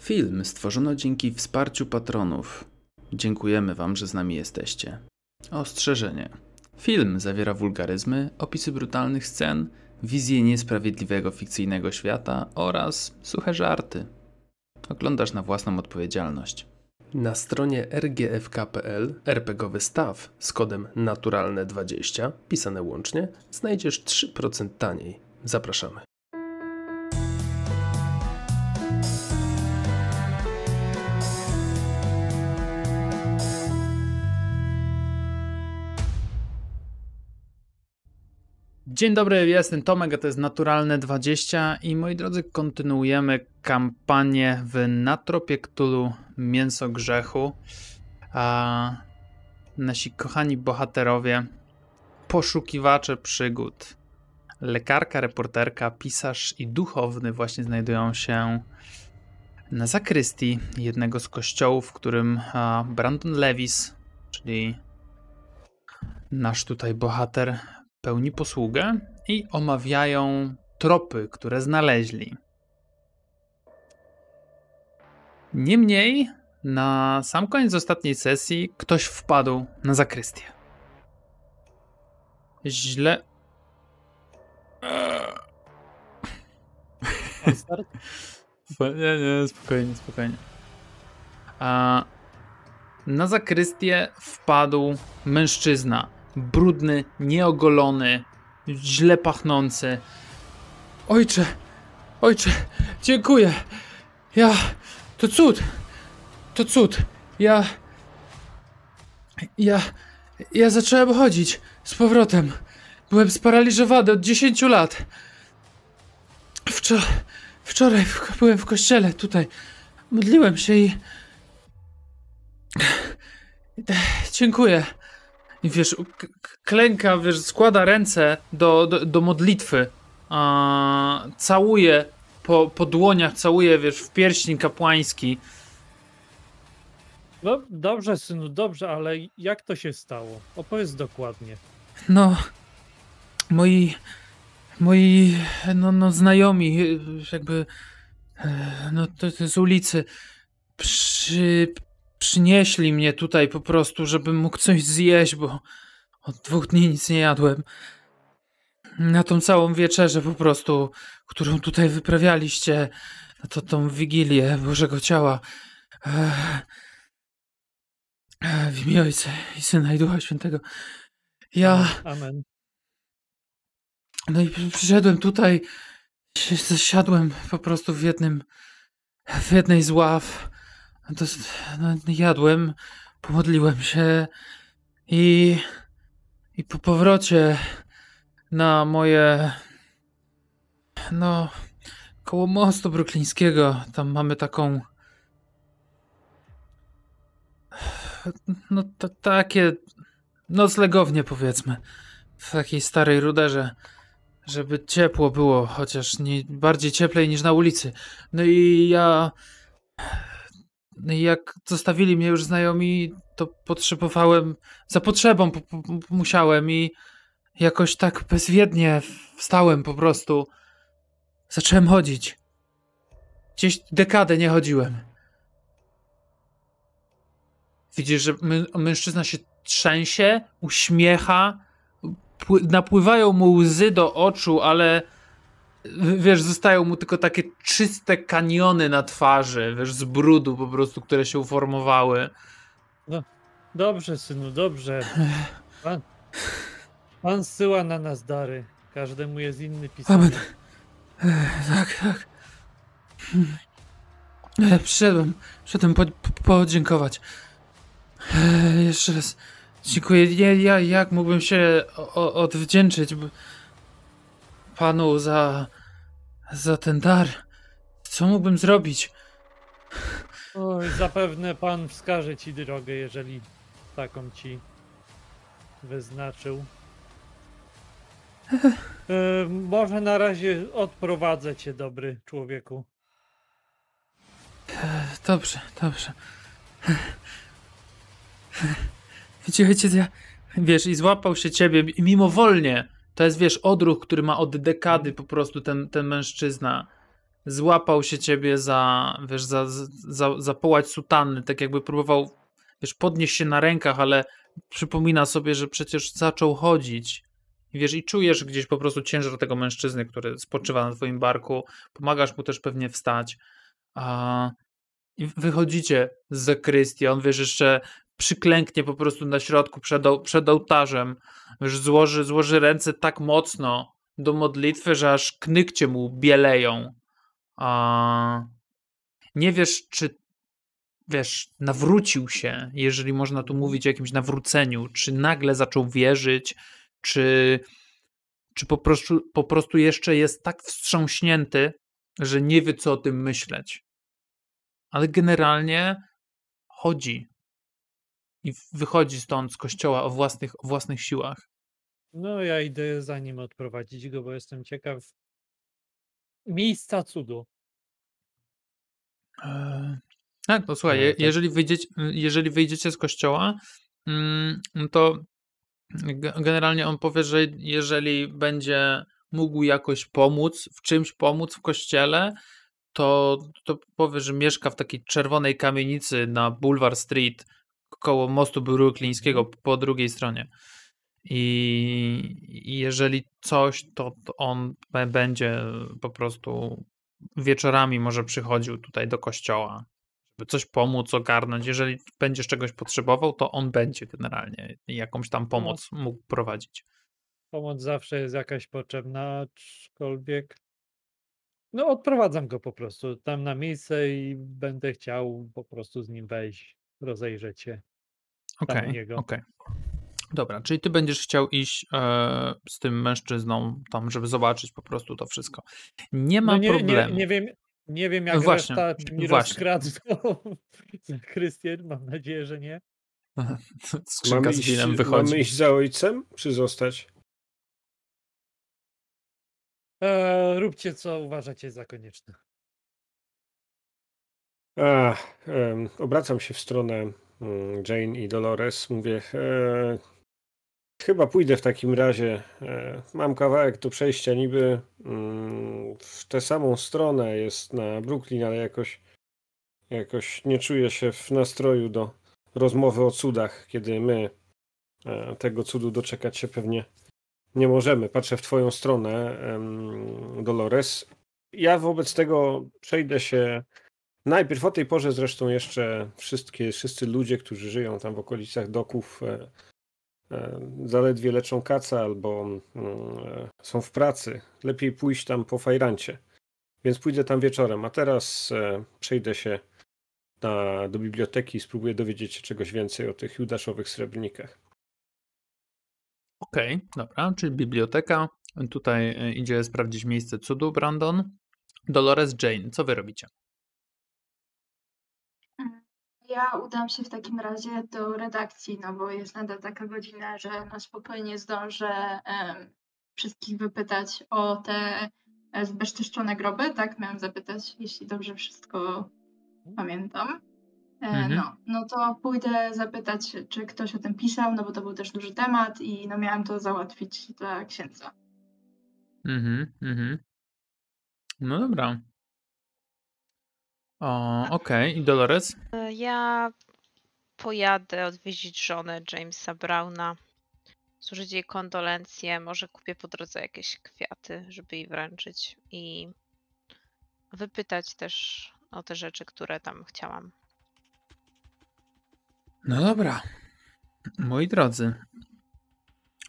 Film stworzono dzięki wsparciu patronów. Dziękujemy Wam, że z nami jesteście. Ostrzeżenie. Film zawiera wulgaryzmy, opisy brutalnych scen, wizję niesprawiedliwego fikcyjnego świata oraz suche żarty. Oglądasz na własną odpowiedzialność. Na stronie rgfk.pl RPGowy staw z kodem naturalne20, pisane łącznie, znajdziesz 3% taniej. Zapraszamy. Dzień dobry, ja jestem Tomek, a to jest Naturalne 20 i moi drodzy, kontynuujemy kampanię w Natropie Cthulhu Mięso Grzechu. A nasi kochani bohaterowie, poszukiwacze przygód, lekarka, reporterka, pisarz i duchowny właśnie znajdują się na zakrystii jednego z kościołów, w którym Brandon Lewis, czyli nasz tutaj bohater, pełni posługę i omawiają tropy, które znaleźli. Niemniej, na sam koniec ostatniej sesji ktoś wpadł na zakrystię. Źle. Nie, nie, spokojnie, spokojnie. A na zakrystię wpadł mężczyzna brudny, nieogolony, źle pachnący. Ojcze, ojcze, dziękuję. Ja, to cud, to cud. Ja, ja, ja zacząłem chodzić z powrotem. Byłem sparaliżowany od 10 lat. Wczor wczoraj byłem w kościele tutaj. Modliłem się i. Dziękuję. I wiesz, klęka, wiesz, składa ręce do, do, do modlitwy, a, całuje po, po dłoniach, całuje, wiesz, w pierścień kapłański. No dobrze, synu, dobrze, ale jak to się stało? Opowiedz dokładnie. No, moi, moi, no, no znajomi, jakby, e, no to, to z ulicy, przy, przynieśli mnie tutaj po prostu, żebym mógł coś zjeść, bo od dwóch dni nic nie jadłem. Na tą całą wieczerzę po prostu, którą tutaj wyprawialiście, na to tą wigilię Bożego Ciała. W imię Ojca i Syna i Ducha Świętego. Ja... Amen. No i przyszedłem tutaj, zasiadłem po prostu w jednym, w jednej z ław to, no, jadłem, pomodliłem się i, i po powrocie na moje, no, koło mostu bruklińskiego, tam mamy taką, no to, takie noclegownie powiedzmy, w takiej starej ruderze, żeby ciepło było, chociaż nie bardziej cieplej niż na ulicy. No i ja no jak zostawili mnie już znajomi, to potrzebowałem, za potrzebą po, po, musiałem i jakoś tak bezwiednie wstałem po prostu. Zacząłem chodzić. Gdzieś dekadę nie chodziłem. Widzisz, że mężczyzna się trzęsie, uśmiecha, napływają mu łzy do oczu, ale wiesz, zostają mu tylko takie czyste kaniony na twarzy, wiesz, z brudu po prostu, które się uformowały. No, dobrze, synu, dobrze. Pan, pan zsyła na nas dary. Każdemu jest inny. Amen. Tak, tak. Przyszedłem, przyszedłem po, po, podziękować. Jeszcze raz dziękuję. Ja, ja, jak mógłbym się o, odwdzięczyć? Panu za. za ten dar. Co mógłbym zrobić? Oj, zapewne pan wskaże ci drogę, jeżeli taką ci wyznaczył. E, może na razie odprowadzę cię, dobry człowieku. Dobrze, dobrze. Wiecie, wiecie, ja, wiesz, i złapał się ciebie i mimowolnie to jest, wiesz, odruch, który ma od dekady po prostu ten, ten mężczyzna. złapał się ciebie za, wiesz, za, za, za połać sutanny, tak jakby próbował, wiesz, podnieść się na rękach, ale przypomina sobie, że przecież zaczął chodzić. Wiesz, i czujesz gdzieś po prostu ciężar tego mężczyzny, który spoczywa na twoim barku. Pomagasz mu też pewnie wstać. A, I wychodzicie z zakrystii. On, wiesz, jeszcze przyklęknie po prostu na środku przed, przed ołtarzem. Wiesz, złoży, złoży ręce tak mocno do modlitwy, że aż knykcie mu bieleją. A, nie wiesz, czy wiesz, nawrócił się, jeżeli można tu mówić o jakimś nawróceniu, czy nagle zaczął wierzyć, czy, czy po, prostu, po prostu jeszcze jest tak wstrząśnięty, że nie wie, co o tym myśleć. Ale generalnie chodzi i wychodzi stąd z kościoła o własnych, o własnych siłach. No, ja idę za nim odprowadzić go, bo jestem ciekaw miejsca cudu. Tak, to słuchaj, eee, tak. jeżeli, wyjdziecie, jeżeli wyjdziecie z kościoła, mm, to generalnie on powie, że jeżeli będzie mógł jakoś pomóc, w czymś pomóc w kościele, to, to powie, że mieszka w takiej czerwonej kamienicy na Boulevard Street koło mostu bruklińskiego po drugiej stronie. I, jeżeli coś, to, to on będzie po prostu wieczorami może przychodził tutaj do kościoła, żeby coś pomóc, ogarnąć. Jeżeli będziesz czegoś potrzebował, to on będzie generalnie jakąś tam pomoc mógł prowadzić. Pomoc zawsze jest jakaś potrzebna, aczkolwiek no odprowadzam go po prostu tam na miejsce i będę chciał po prostu z nim wejść, rozejrzeć się. Okej, okay, okej. Okay. Dobra, czyli ty będziesz chciał iść e, z tym mężczyzną tam, żeby zobaczyć po prostu to wszystko. Nie ma no nie, problemu. Nie, nie, wiem, nie wiem jak właśnie, reszta mi rozkradł Krystian, mam nadzieję, że nie. Skrzynka mamy z winem wychodzi. Mamy iść za ojcem, czy zostać? E, róbcie co uważacie za konieczne. A, obracam się w stronę mm, Jane i Dolores. Mówię, e, chyba pójdę w takim razie. E, mam kawałek do przejścia niby mm, w tę samą stronę. Jest na Brooklyn, ale jakoś, jakoś nie czuję się w nastroju do rozmowy o cudach, kiedy my e, tego cudu doczekać się pewnie nie możemy. Patrzę w Twoją stronę, Dolores. Ja wobec tego przejdę się najpierw o tej porze zresztą jeszcze wszystkie, wszyscy ludzie, którzy żyją tam w okolicach doków e, e, zaledwie leczą kaca albo mm, e, są w pracy. Lepiej pójść tam po fajrancie. Więc pójdę tam wieczorem, a teraz przejdę się na, do biblioteki i spróbuję dowiedzieć się czegoś więcej o tych judaszowych srebrnikach. Okej, okay, dobra, czyli biblioteka. Tutaj idzie sprawdzić miejsce cudu, Brandon. Dolores Jane, co wy robicie? Ja udam się w takim razie do redakcji, no bo jest nadal taka godzina, że na spokojnie zdążę um, wszystkich wypytać o te e, zbezczeszczone groby, tak? Miałam zapytać, jeśli dobrze wszystko pamiętam. E, mhm. No, no to pójdę zapytać, czy ktoś o tym pisał, no bo to był też duży temat i no miałam to załatwić dla księdza. Mhm, mhm. No dobra. O, okej. I Dolores? E, ja pojadę odwiedzić żonę Jamesa Browna, złożyć jej kondolencje, może kupię po drodze jakieś kwiaty, żeby jej wręczyć i wypytać też o te rzeczy, które tam chciałam. No dobra. Moi drodzy,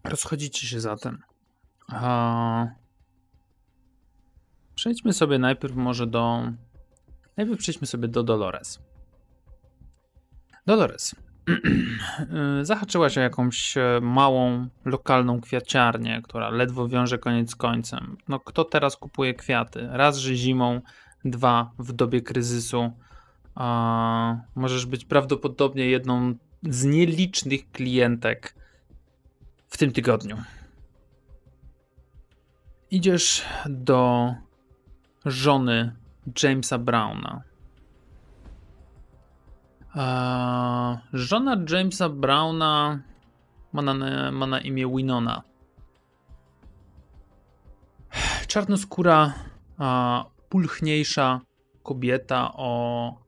rozchodzicie się zatem. A... Przejdźmy sobie najpierw może do. Najpierw przejdźmy sobie do Dolores. Dolores. Zahaczyłaś o jakąś e, małą, lokalną kwiaciarnię, która ledwo wiąże koniec z końcem. No, kto teraz kupuje kwiaty? Raz, że zimą, dwa, w dobie kryzysu a możesz być prawdopodobnie jedną z nielicznych klientek w tym tygodniu. Idziesz do żony Jamesa Browna. A żona Jamesa Browna ma na, ma na imię Winona. Czarnoskóra a, pulchniejsza kobieta o...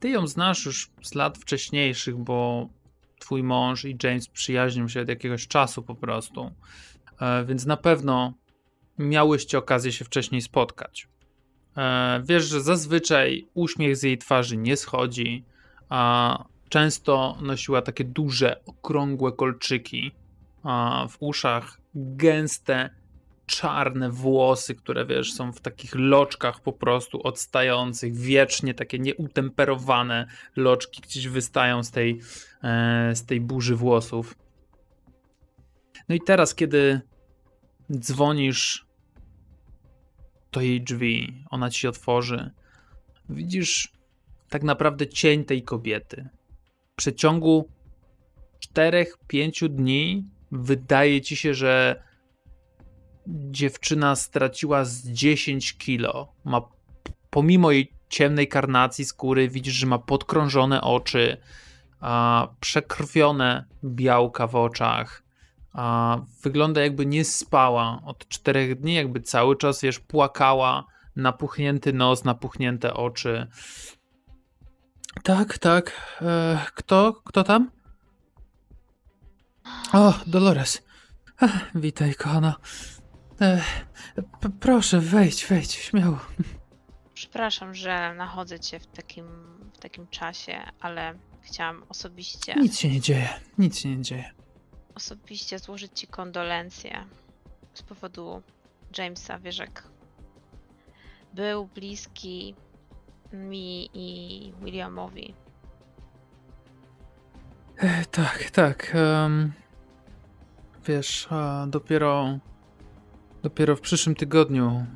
Ty ją znasz już z lat wcześniejszych, bo twój mąż i James przyjaźnią się od jakiegoś czasu po prostu. E, więc na pewno miałyście okazję się wcześniej spotkać. E, wiesz, że zazwyczaj uśmiech z jej twarzy nie schodzi, a często nosiła takie duże, okrągłe kolczyki, a w uszach gęste, czarne włosy, które wiesz, są w takich loczkach po prostu odstających, wiecznie takie nieutemperowane loczki gdzieś wystają z tej, e, z tej burzy włosów. No i teraz, kiedy dzwonisz do jej drzwi, ona ci się otworzy, widzisz tak naprawdę cień tej kobiety. W przeciągu 4-5 dni wydaje ci się, że dziewczyna straciła z 10 kilo. Ma, pomimo jej ciemnej karnacji skóry, widzisz, że ma podkrążone oczy, a, przekrwione białka w oczach. A, wygląda jakby nie spała od 4 dni, jakby cały czas, wiesz, płakała, napuchnięty nos, napuchnięte oczy. Tak, tak. E, kto? Kto tam? O, Dolores. Ach, witaj, kochana. E, proszę, wejdź, wejdź, śmiało. Przepraszam, że nachodzę cię w takim, w takim czasie, ale chciałam osobiście, Nic się nie dzieje, nic się nie dzieje. Osobiście złożyć ci kondolencje z powodu Jamesa. Wiesz, jak był bliski mi i Williamowi. E, tak, tak. em, wiesz, dopiero, dopiero w przyszłym tygodniu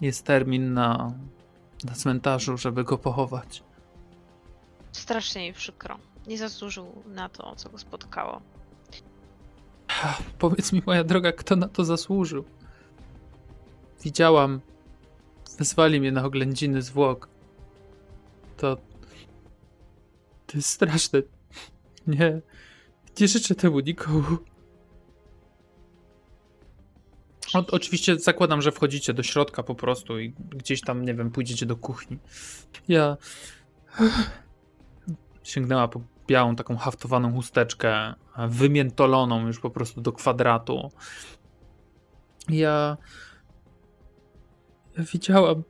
jest termin na, na cmentarzu, żeby go pochować. Strasznie mi przykro. Nie zasłużył na to, co go spotkało. Powiedz mi, moja droga, kto na to zasłużył? Widziałam. Wezwali mnie na oględziny zwłok. To. To jest straszne. Nie. Nie życzę temu nikomu. O, oczywiście zakładam, że wchodzicie do środka po prostu i gdzieś tam, nie wiem, pójdziecie do kuchni. Ja. Sięgnęła po białą, taką haftowaną chusteczkę, wymiętoloną już po prostu do kwadratu. Ja. Ja widziałam.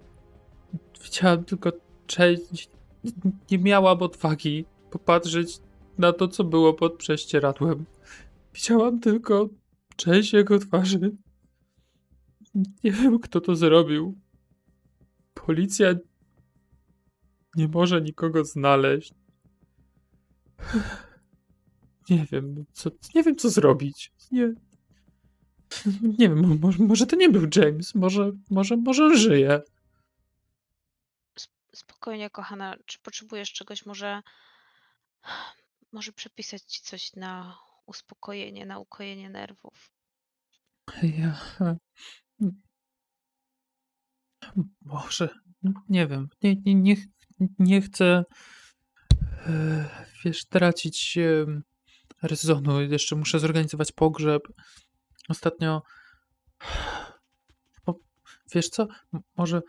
Widziałam tylko część. Nie miałam odwagi popatrzeć na to, co było pod prześcieradłem. Widziałam tylko część jego twarzy. Nie wiem, kto to zrobił. Policja nie może nikogo znaleźć. Nie wiem, co, nie wiem, co zrobić. Nie. Nie wiem, może, może to nie był James. Może, może, może żyje. Spokojnie, kochana, czy potrzebujesz czegoś? Może, może przepisać ci coś na uspokojenie, na ukojenie nerwów. Ja. Może. Nie wiem. Nie, nie, nie, nie chcę. E, Wiesz, tracić rezonu. Jeszcze muszę zorganizować pogrzeb. Ostatnio. Wiesz co? Może.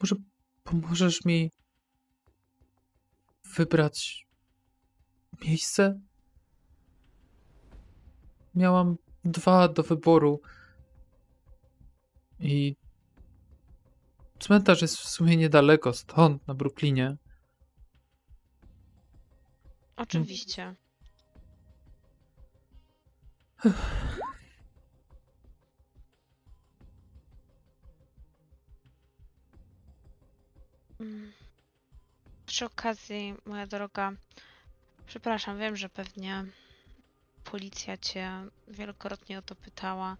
Może pomożesz mi wybrać miejsce? Miałam dwa do wyboru. I cmentarz jest w sumie niedaleko stąd, na Brooklynie. Oczywiście. Przy okazji, moja droga, przepraszam, wiem, że pewnie policja cię wielokrotnie o to pytała,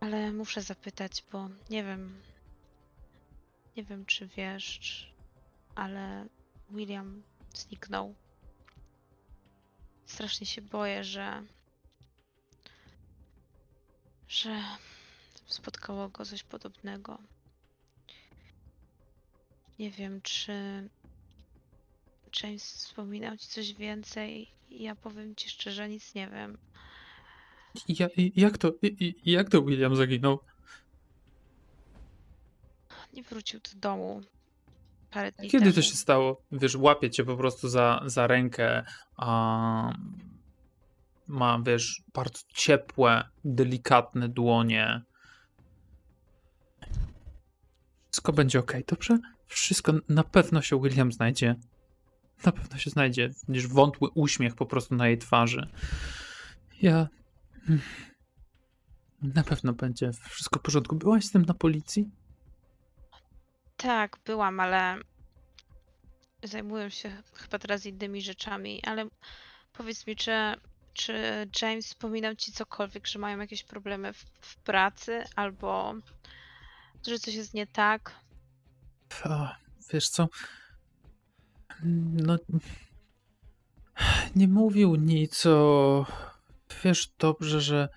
ale muszę zapytać, bo nie wiem, nie wiem, czy wiesz, ale William zniknął. Strasznie się boję, że. że spotkało go coś podobnego. Nie wiem, czy James wspominał ci coś więcej. Ja powiem ci szczerze, nic nie wiem. Ja, jak to, jak to William zaginął? nie wrócił do domu parę dni Kiedy temu. to się stało? Wiesz, łapie cię po prostu za, za rękę, a ma, wiesz, bardzo ciepłe, delikatne dłonie. Wszystko będzie ok, dobrze? Wszystko na pewno się William znajdzie. Na pewno się znajdzie. Widzisz wątły uśmiech po prostu na jej twarzy. Ja. mm, Na pewno będzie wszystko w porządku. Byłaś z tym na policji? Tak, byłam, ale zajmuję się chyba teraz innymi rzeczami, ale powiedz mi, czy, czy James wspominał ci cokolwiek, że mają jakieś problemy w, w pracy albo że coś jest nie tak? A, wiesz co? No. Nie mówił nic o. Wiesz dobrze, że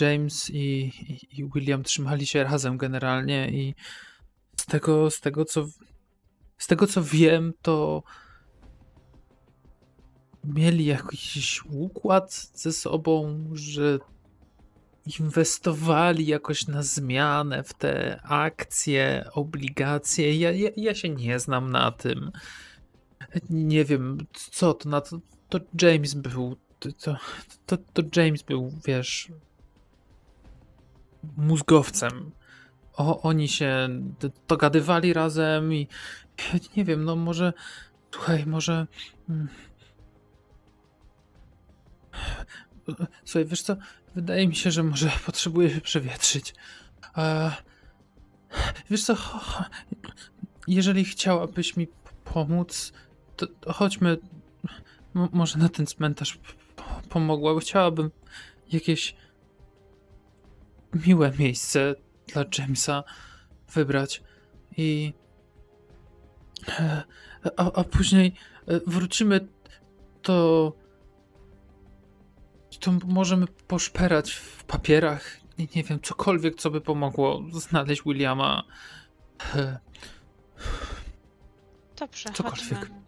James i, i, i William trzymali się razem generalnie i z tego, z tego co. Z tego co wiem, to mieli jakiś układ ze sobą, że inwestowali jakoś na zmianę w te akcje, obligacje. Ja, ja, ja się nie znam na tym. Nie wiem, co to na to. To James był. To, to, to James był, wiesz. mózgowcem. O, oni się dogadywali razem i nie wiem, no może. Słuchaj, może. mm, Słuchaj, wiesz co? Wydaje mi się, że może potrzebuję się przewietrzyć. E, wiesz co? Jeżeli chciałabyś mi pomóc, to, chodźmy. Może na ten cmentarz pomogła, chciałabym jakieś miłe miejsce dla Jamesa wybrać i. e, A, a później e, wrócimy, to to możemy poszperać w papierach. Nie, nie wiem, cokolwiek, co by pomogło znaleźć Williama. E, Dobrze, Cokolwiek. chodźmy.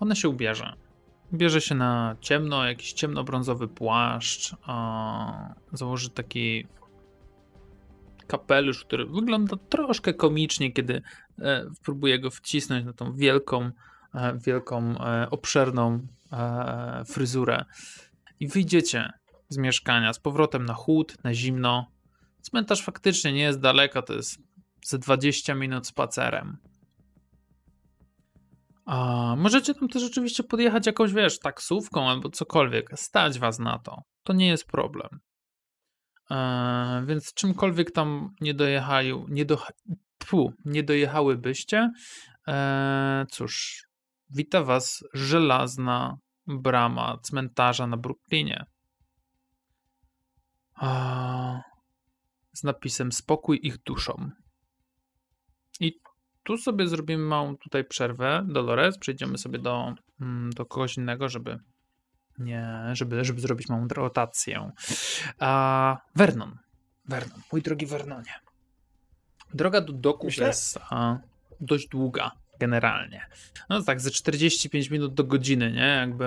Ona się ubierze. Bierze się na ciemno, jakiś ciemnobrązowy płaszcz. A założy taki kapelusz, który wygląda troszkę komicznie, kiedy e, próbuje go wcisnąć na tą wielką, e, wielką, e, obszerną fryzurę. I wyjdziecie z mieszkania z powrotem na chłód, na zimno. Cmentarz faktycznie nie jest daleko, to jest ze 20 minut spacerem. A możecie tam też rzeczywiście podjechać jakąś, wiesz, taksówką albo cokolwiek. Stać was na to. To nie jest problem. Eee, więc czymkolwiek tam nie dojechali, nie, do, pu, nie dojechałybyście, eee, cóż, wita was żelazna brama cmentarza na Brooklynie. Z napisem spokój ich duszom. I tu sobie zrobimy małą tutaj przerwę, Dolores, przejdziemy sobie do, mm, do kogoś innego, żeby nie, żeby, żeby zrobić małą rotację. A Vernon. Vernon, mój drogi Vernonie. Droga do Myślę- jest a, dość długa generalnie. No tak, ze 45 minut do godziny, nie? Jakby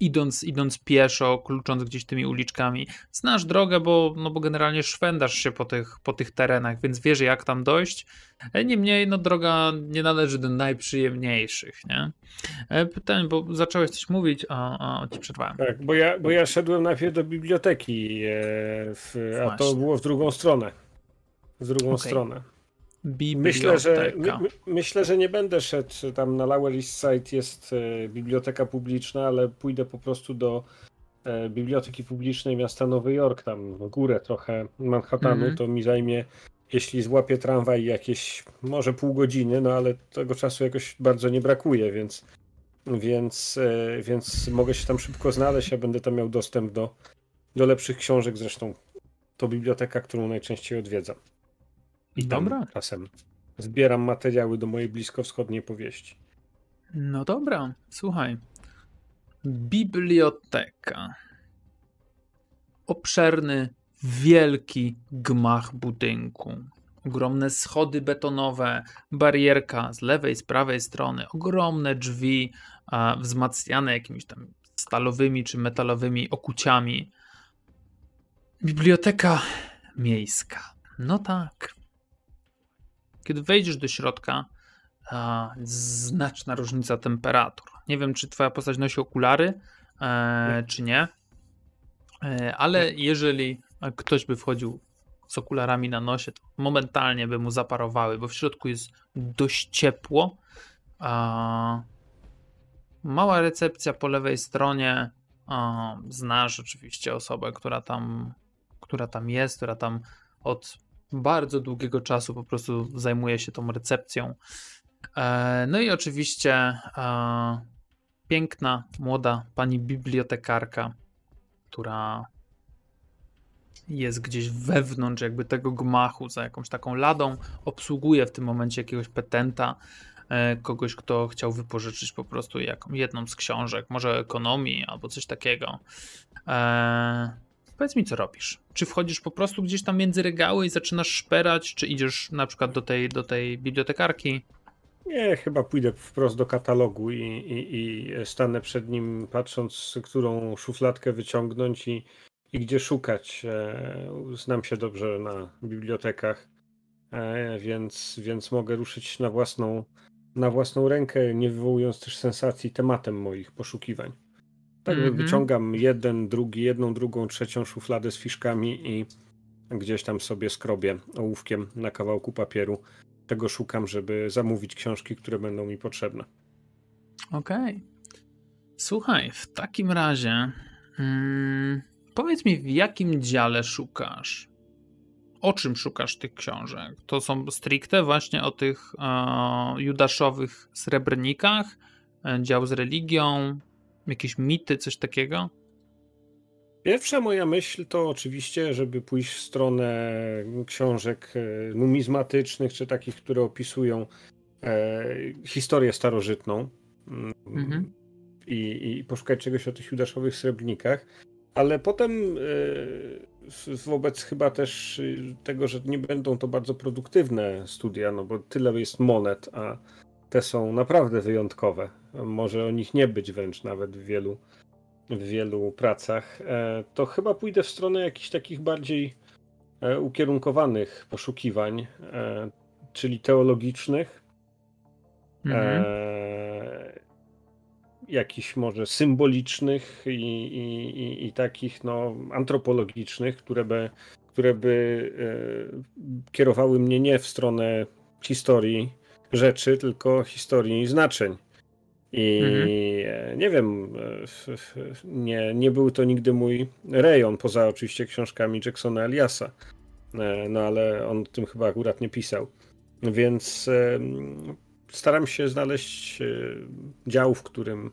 idąc, idąc pieszo, klucząc gdzieś tymi uliczkami. Znasz drogę, bo, no bo generalnie szwędasz się po tych, po tych terenach, więc wiesz jak tam dojść. E, Niemniej, no droga nie należy do najprzyjemniejszych, nie? E, Pytanie, bo zacząłeś coś mówić, a, a ci przerwałem. Tak, bo ja, bo ja szedłem najpierw do biblioteki, e, w, a to było w drugą stronę. W drugą Okej. stronę. Biblioteka. Myślę że, my, my- myślę, że nie będę szedł tam na Lower East Side jest e, biblioteka publiczna, ale pójdę po prostu do e, biblioteki publicznej miasta Nowy Jork, tam w górę trochę Manhattanu, Mhm. to mi zajmie, jeśli złapię tramwaj jakieś może pół godziny, no ale tego czasu jakoś bardzo nie brakuje, więc więc, e, więc mogę się tam szybko znaleźć, a będę tam miał dostęp do, do lepszych książek, zresztą to biblioteka, którą najczęściej odwiedzam. I tam Dobra. czasem zbieram materiały do mojej bliskowschodniej powieści. No dobra, słuchaj. Biblioteka. Obszerny, wielki gmach budynku. Ogromne schody betonowe, barierka z lewej, z prawej strony, ogromne drzwi a, wzmacniane jakimiś tam stalowymi czy metalowymi okuciami. Biblioteka miejska. No tak. Kiedy wejdziesz do środka, a, znaczna różnica temperatur. Nie wiem, czy twoja postać nosi okulary, e, czy nie, e, ale jeżeli ktoś by wchodził z okularami na nosie, to momentalnie by mu zaparowały, bo w środku jest dość ciepło. A, mała recepcja po lewej stronie. A, znasz oczywiście osobę, która tam, która tam jest, która tam od bardzo długiego czasu po prostu zajmuje się tą recepcją. E, no i oczywiście e, piękna, młoda pani bibliotekarka, która jest gdzieś wewnątrz jakby tego gmachu za jakąś taką ladą, obsługuje w tym momencie jakiegoś petenta, e, kogoś, kto chciał wypożyczyć po prostu jedną z książek, może ekonomii albo coś takiego. Powiedz mi, co robisz? Czy wchodzisz po prostu gdzieś tam między regały i zaczynasz szperać, czy idziesz na przykład do tej, do tej bibliotekarki? Nie, chyba pójdę wprost do katalogu i, i, i stanę przed nim, patrząc, którą szufladkę wyciągnąć i, i gdzie szukać. E, znam się dobrze na bibliotekach, e, więc, więc mogę ruszyć na własną, na własną rękę, nie wywołując też sensacji tematem moich poszukiwań. Tak mm -hmm. wyciągam jeden, drugi, jedną, drugą, trzecią szufladę z fiszkami i gdzieś tam sobie skrobię ołówkiem na kawałku papieru tego szukam, żeby zamówić książki, które będą mi potrzebne. Okej. Okay. Słuchaj, w takim razie hmm, powiedz mi, w jakim dziale szukasz? O czym szukasz tych książek? To są stricte właśnie o tych e, judaszowych srebrnikach, e, dział z religią, jakieś mity, coś takiego? Pierwsza moja myśl to oczywiście, żeby pójść w stronę książek e, numizmatycznych, czy takich, które opisują e, historię starożytną mm, mhm. i, i poszukać czegoś o tych judaszowych srebrnikach. Ale potem e, wobec chyba też tego, że nie będą to bardzo produktywne studia, no bo tyle jest monet, a te są naprawdę wyjątkowe. Może o nich nie być wręcz nawet w wielu w wielu pracach, e, to chyba pójdę w stronę jakichś takich bardziej e, ukierunkowanych poszukiwań, e, czyli teologicznych, mhm. jakichś może symbolicznych i, i, i, i, takich no, antropologicznych, które by, które by kierowały mnie nie w stronę historii rzeczy, tylko historii znaczeń. I mhm. nie wiem, nie, nie był to nigdy mój rejon, poza oczywiście książkami Jacksona Eliasa. E, no ale on tym chyba akurat nie pisał. Więc staram się znaleźć e, dział, w którym,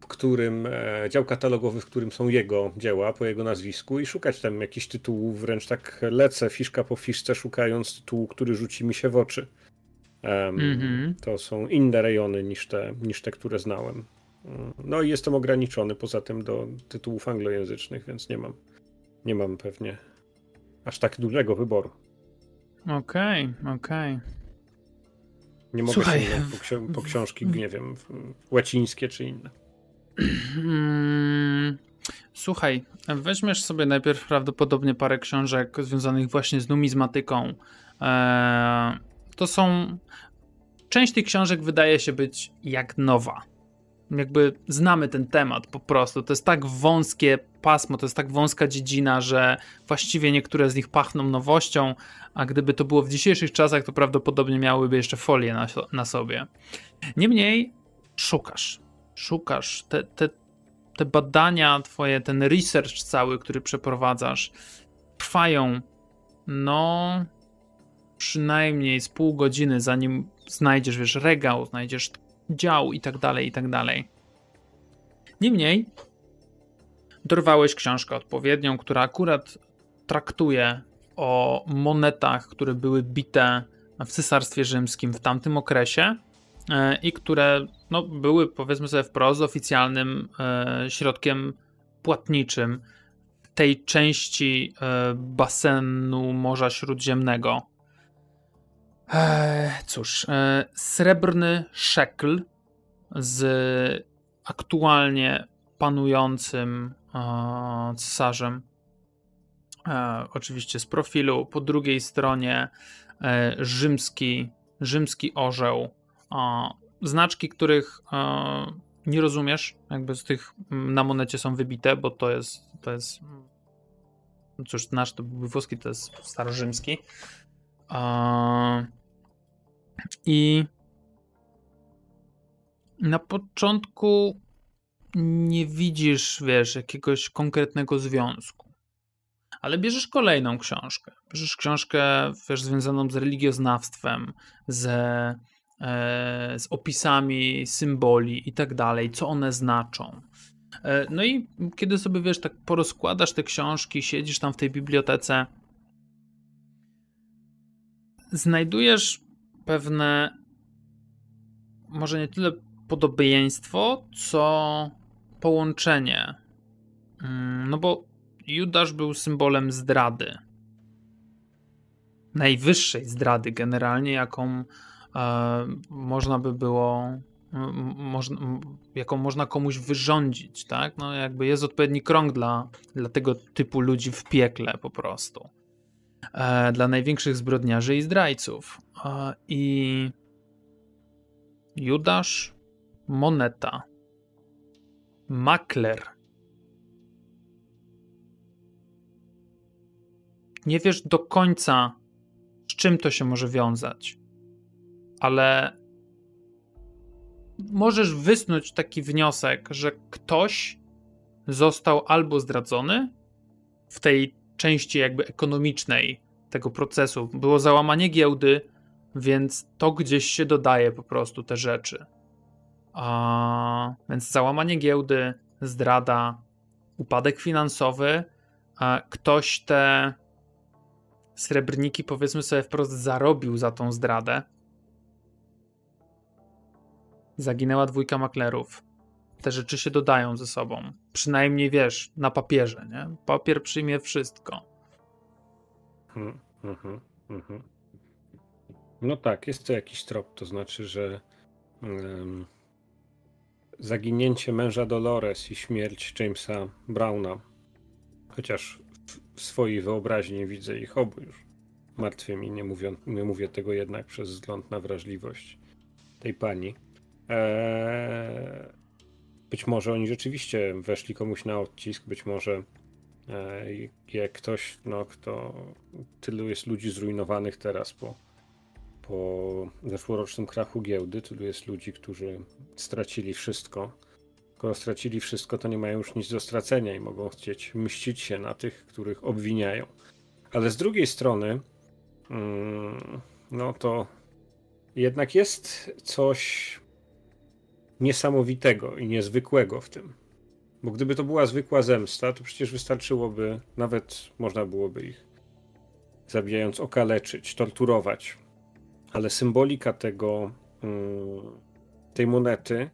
w którym e, dział katalogowy, w którym są jego dzieła po jego nazwisku i szukać tam jakichś tytułów, wręcz tak lecę fiszka po fiszce, szukając tytułu, który rzuci mi się w oczy. Mm-hmm. To są inne rejony niż te, niż te, które znałem. No i jestem ograniczony poza tym do tytułów anglojęzycznych, więc nie mam, nie mam pewnie aż tak dużego wyboru. Okej, okay, okej. Okay. Nie mogę Słuchaj, sięgnąć po, ksi- po książki, nie wiem, łacińskie czy inne. Hmm, słuchaj, weźmiesz sobie najpierw prawdopodobnie parę książek związanych właśnie z numizmatyką. Eee, to są. Część tych książek wydaje się być jak nowa. Jakby znamy ten temat po prostu. To jest tak wąskie pasmo, to jest tak wąska dziedzina, że właściwie niektóre z nich pachną nowością, a gdyby to było w dzisiejszych czasach, to prawdopodobnie miałyby jeszcze folię na, na sobie. Niemniej szukasz, szukasz. Te, te, te badania, twoje, ten research cały, który przeprowadzasz, trwają no przynajmniej z pół godziny, zanim znajdziesz, wiesz, regał, znajdziesz dział i tak dalej, i tak dalej. Niemniej dorwałeś książkę odpowiednią, która akurat traktuje o monetach, które były bite w Cesarstwie Rzymskim w tamtym okresie e, i które no, były, powiedzmy sobie wprost, oficjalnym e, środkiem płatniczym tej części e, basenu Morza Śródziemnego. Cóż, e, srebrny szekl z aktualnie panującym e, cesarzem e, oczywiście z profilu, po drugiej stronie e, rzymski, rzymski orzeł, e, znaczki, których e, nie rozumiesz, jakby z tych na monecie są wybite, bo to jest, to jest cóż, nasz to byłby włoski, to jest starorzymski. E, I na początku nie widzisz, wiesz, jakiegoś konkretnego związku. Ale bierzesz kolejną książkę. Bierzesz książkę, wiesz, związaną z religioznawstwem, ze, e, z opisami symboli i tak dalej, co one znaczą. E, no i kiedy sobie, wiesz, tak porozkładasz te książki, siedzisz tam w tej bibliotece, znajdujesz pewne, może nie tyle podobieństwo, co połączenie. Mm, No bo Judasz był symbolem zdrady. Najwyższej zdrady generalnie, jaką e, można by było jaką można komuś wyrządzić, tak? No jakby jest odpowiedni krąg dla, dla tego typu ludzi w piekle po prostu. E, dla największych zbrodniarzy i zdrajców. E, I Judasz, moneta, makler. Nie wiesz do końca, z czym to się może wiązać, ale możesz wysnuć taki wniosek, że ktoś został albo zdradzony w tej części jakby ekonomicznej tego procesu. Było załamanie giełdy, więc to gdzieś się dodaje po prostu te rzeczy. A, więc załamanie giełdy, zdrada, upadek finansowy, ktoś te srebrniki, powiedzmy sobie wprost, zarobił za tą zdradę. Zaginęła dwójka maklerów. Te rzeczy się dodają ze sobą. Przynajmniej wiesz, na papierze, nie? Papier przyjmie wszystko. Mhm, mhm. No tak, jest to jakiś trop, to znaczy, że em, zaginięcie męża Dolores i śmierć Jamesa Browna, chociaż w, w swojej wyobraźni widzę ich obu już martwymi, nie, mówią, nie mówię tego jednak przez wzgląd na wrażliwość tej pani. Eee, być może oni rzeczywiście weszli komuś na odcisk, być może e, jak ktoś, no, kto tylu jest ludzi zrujnowanych teraz po, po zeszłorocznym krachu giełdy, tylu jest ludzi, którzy stracili wszystko. Skoro stracili wszystko, to nie mają już nic do stracenia i mogą chcieć mścić się na tych, których obwiniają. Ale z drugiej strony, mm, no to jednak jest coś niesamowitego i niezwykłego w tym. Bo gdyby to była zwykła zemsta, to przecież wystarczyłoby, nawet można byłoby ich zabijając okaleczyć, torturować. Ale symbolika tego, mm, tej monety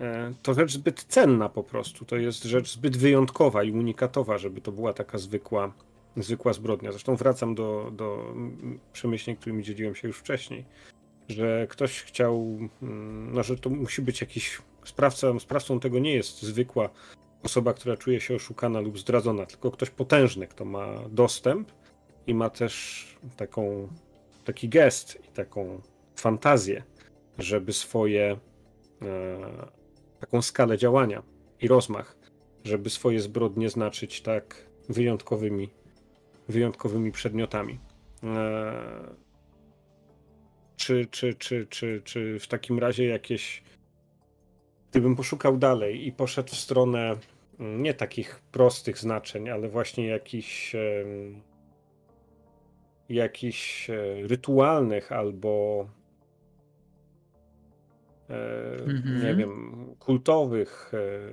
e, to rzecz zbyt cenna po prostu. To jest rzecz zbyt wyjątkowa i unikatowa, żeby to była taka zwykła, zwykła zbrodnia. Zresztą wracam do, do przemyśleń, którymi dzieliłem się już wcześniej, że ktoś chciał, mm, no, że to musi być jakiś sprawca, sprawcą tego nie jest zwykła osoba, która czuje się oszukana lub zdradzona, tylko ktoś potężny, kto ma dostęp i ma też taką, taki gest i taką fantazję, żeby swoje, e, taką skalę działania i rozmach, żeby swoje zbrodnie znaczyć tak wyjątkowymi, wyjątkowymi przedmiotami. E, czy, czy, czy, czy, czy w takim razie jakieś. Gdybym poszukał dalej i poszedł w stronę mm, nie takich prostych znaczeń, ale właśnie jakichś jakichś e, rytualnych albo Mhm. nie wiem, kultowych e,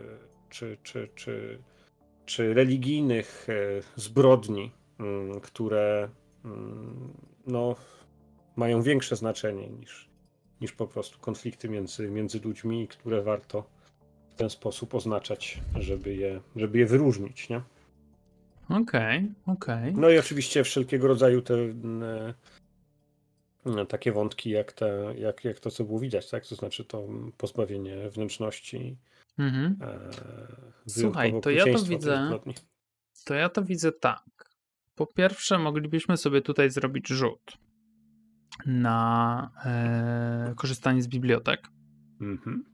czy, czy, czy, czy religijnych zbrodni, mm, które mm, no, mają większe znaczenie niż, niż po prostu konflikty między, między ludźmi, które warto w ten sposób oznaczać, żeby je, żeby je wyróżnić. Nie? Okej, okej. No i oczywiście wszelkiego rodzaju te mm, e, takie wątki, jak, te, jak, jak to, co było widać, tak? To znaczy to pozbawienie wnętrzności. Mhm. E, Słuchaj, to ja to widzę-. To ja to widzę tak. Po pierwsze, moglibyśmy sobie tutaj zrobić rzut na e, korzystanie z bibliotek. Mhm.